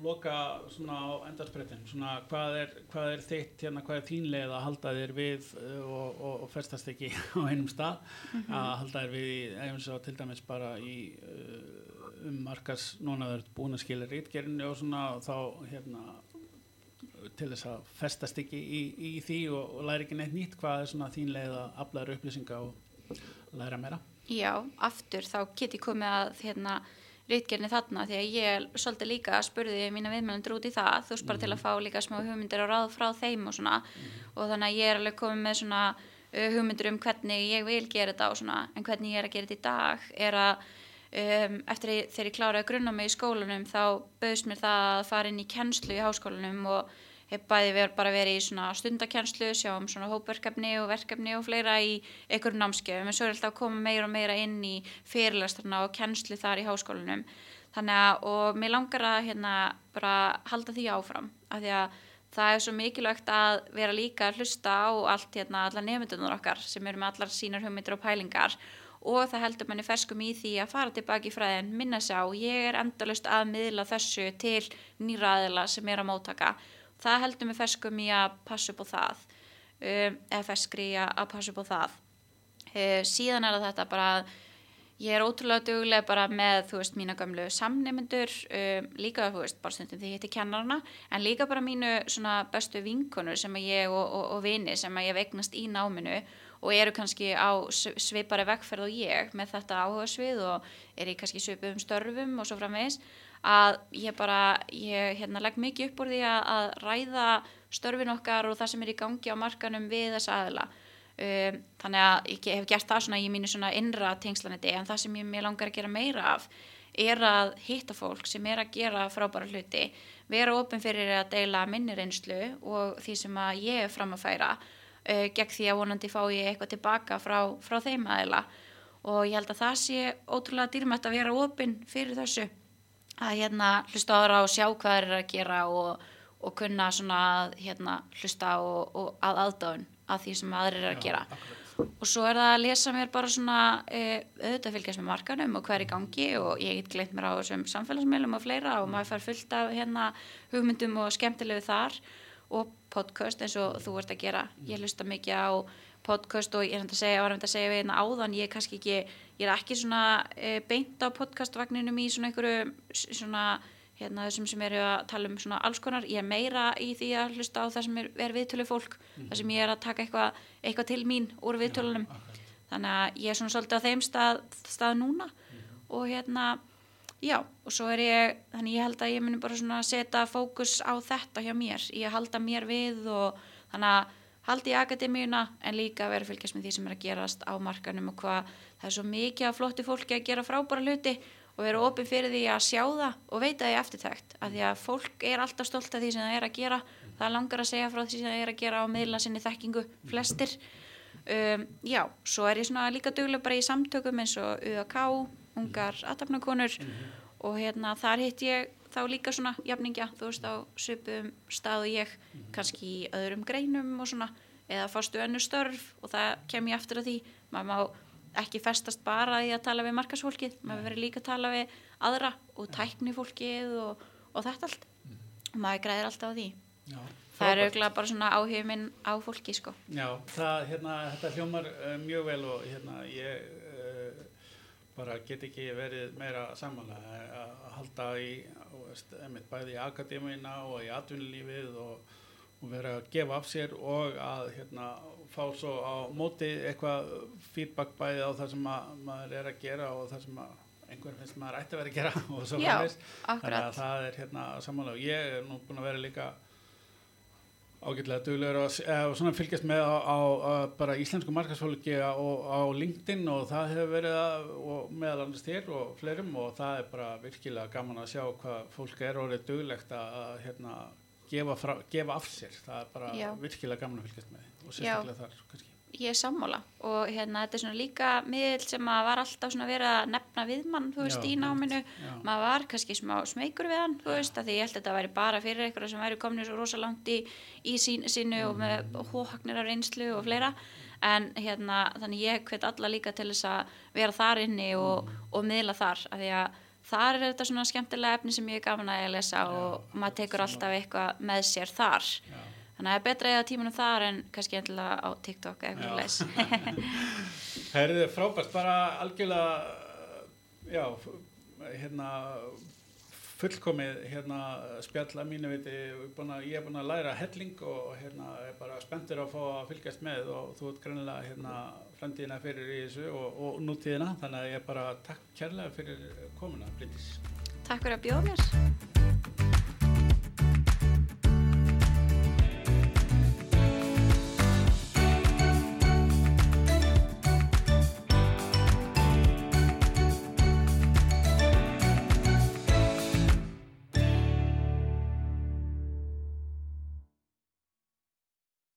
loka svona á endarsprettin, svona hvað er, hvað er þitt hérna, hvað er þín leið að halda þér við uh, og, og, og festast ekki (laughs) á einum stað, að halda þér við eins og til dæmis bara í uh, um markas, núna verður búin að skilja rítgerinu og svona og þá hérna til þess að festast ekki í, í því og, og læra ekki neitt nýtt, hvað er svona þín leið að aflaður upplýsinga og læra meira? Já, aftur þá get ég komið að hérna rítgerni þarna því að ég svolítið líka spurði mína viðmjölundur út í það þú veist bara til að fá líka smá hugmyndir og ráð frá þeim og svona. Og þannig að ég er alveg komið með svona uh, hugmyndir um hvernig ég vil gera þetta og svona en hvernig ég er að gera þetta í dag er að um, eftir að, þegar ég kláraði að grunna mig í skólanum þá bauðst mér það að fara inn í kennslu í háskólanum og hef bæði verið bara verið í svona stundakennslu, sjá um svona hópverkefni og verkefni og fleira í einhverjum námskefum en svo er alltaf að koma meira og meira inn í fyrirlestrarna og kennslu þar í háskólanum. Þannig að og mér langar að hérna bara halda því áfram af því að það er svo mikilvægt að vera líka að hlusta á allt hérna allar nefndunar okkar sem eru með allar sínar hugmyndir og pælingar og það heldur manni ferskum í því að fara tilbaki í fræðin, minna sig á ég er endalust að miðla þessu til nýraðila sem er að mótaka það heldur mig ferskum í að passa upp á það um, eða ferskri að, passa upp á það. Uh, síðan er þetta bara ég er ótrúlega duglega bara með þú veist mína gamlu samnefnendur um, líka þú veist bara stundum því ég heiti kennarna en líka bara mínu svona bestu vinkonur sem ég og, og, og vini sem ég vegnast í náminu og eru kannski á svipari vegferð og ég með þetta áhuga svið og er í kannski svipum störfum og svo framvegis að ég bara, ég hérna, legg mikið upp úr því að, að ræða störfin okkar og það sem er í gangi á markanum við þessa aðila. Um, þannig að ég hef gert það svona í mínu svona innra tengslanetti en það sem ég mér langar að gera meira af er að hitta fólk sem er að gera frábæra hluti, vera ofin fyrir að deila minni reynslu og því sem að ég er fram að færa uh, gegn því að vonandi fá ég eitthvað tilbaka frá, frá þeim aðila. Og ég held að það sé ótrúlega dýrmætt að vera ofin fyrir þessu. Að hérna hlusta á það og sjá hvað það er að gera og, og kunna svona hérna hlusta og, og að aðdáðun að því sem aðrir er að gera. akkurat. og svo er það að lesa mér bara svona e, auðvitað fylgjast með markanum og hvað er í gangi og ég get gleynt mér á þessum samfélagsmeilum og fleira og maður fær fullt af hérna hugmyndum og skemmtilegu þar og podcast eins og þú ert að gera. Ég hlusta mikið á podcast og ég er að segja, var að segja við hérna áðan ég er kannski ekki, ég er ekki svona e, beint á podcastvagninum í svona einhverju svona hérna þessum sem eru að tala um svona alls konar. Ég er meira í því að hlusta á það sem er, er viðtölu fólk, mm. það sem ég er að taka eitthvað eitthva til mín úr viðtölunum. Já, þannig að ég er svona svolítið á þeim stað, stað núna. Mm. og hérna já, og svo er ég þannig ég held að ég muni bara svona setja fókus á þetta hjá mér, ég halda mér við og þannig að haldi í akademíuna en líka vera að fylgjast með því sem er að gerast á markanum og hvað það er svo mikið af flotti fólki að gera frábæra hluti og vera opið fyrir því að sjá það og veita því eftirtækt að því að fólk er alltaf stolt af því sem það er að gera. Það langar að segja frá því sem það er að gera á miðla sinni þekkingu flestir. Um, já, svo er ég svona líka duglega bara í samtökum eins og UAK ungar aðtapnakonur og hérna þar hitt ég þá líka svona jafningja, þú veist á svipum stað og ég, kannski í öðrum greinum og svona, eða fástu önnu störf og það kem ég aftur að því. Maður má ekki festast bara í að tala við markasfólkið, maður verður líka að tala við aðra og tækni fólkið og, og þetta allt. Og maður græðir alltaf á því. Já, það er auðvitað bara svona áhug minn á fólki sko. Já, það, hérna, þetta hljómar uh, mjög vel og hérna, ég bara get ekki verið meira sammála eh, að halda í, veist, einmitt, bæði í akademíina og í atvinnulífið og, og vera að gefa af sér og að hérna, fá svo á móti eitthvað feedback bæði á það sem að, maður er að gera og það sem einhver finnst maður ætti að vera að gera (laughs) og svo Já. Þannig að það er hérna sammála og ég er nú búin að vera líka ágætlega duglegur að eða svona fylgjast með á, á, á bara íslensku markasfólki á, á LinkedIn og það hefur verið að, og meðal annars þér og fleirum og það er bara virkilega gaman að sjá hvað fólk er orðið duglegt að, hérna, gefa, frá, gefa af sér það er bara Já. virkilega gaman að fylgjast með og Já. sérstaklega þar kannski ég er sammála. Og hérna þetta er svona líka miðl sem að var alltaf svona verið að nefna við mann, þú veist, Já, í náminu. Já. maður var kannski smá smeykur við hann þú veist, að því ég held að þetta væri bara fyrir eitthvað sem væri komin svo rosa langt í, í sín, sínu og með hóhagnir af reynslu og fleira. En hérna, þannig ég hvet alla líka til þess að vera þar inni og, og miðla þar, að því að þar er þetta svona skemmtilega efni sem ég er gaman að lesa og maður tekur alltaf eitthvað með sér þar. Já. Þannig að það er betra eða tímunum þar en kannski endilega á TikTok eða eitthvað leis (laughs) Herðu, frábært, bara algjörlega, já, hérna, fullkomið hérna spjalla mínu viti, að, ég er búin að læra helling og hérna er bara spenntur að fá að fylgjast með og þú ert greinilega hérna framtíðina fyrir í þessu og, og nútíðina, þannig að ég bara takk kærlega fyrir komuna, Bryndís. Takk fyrir að bjóða mér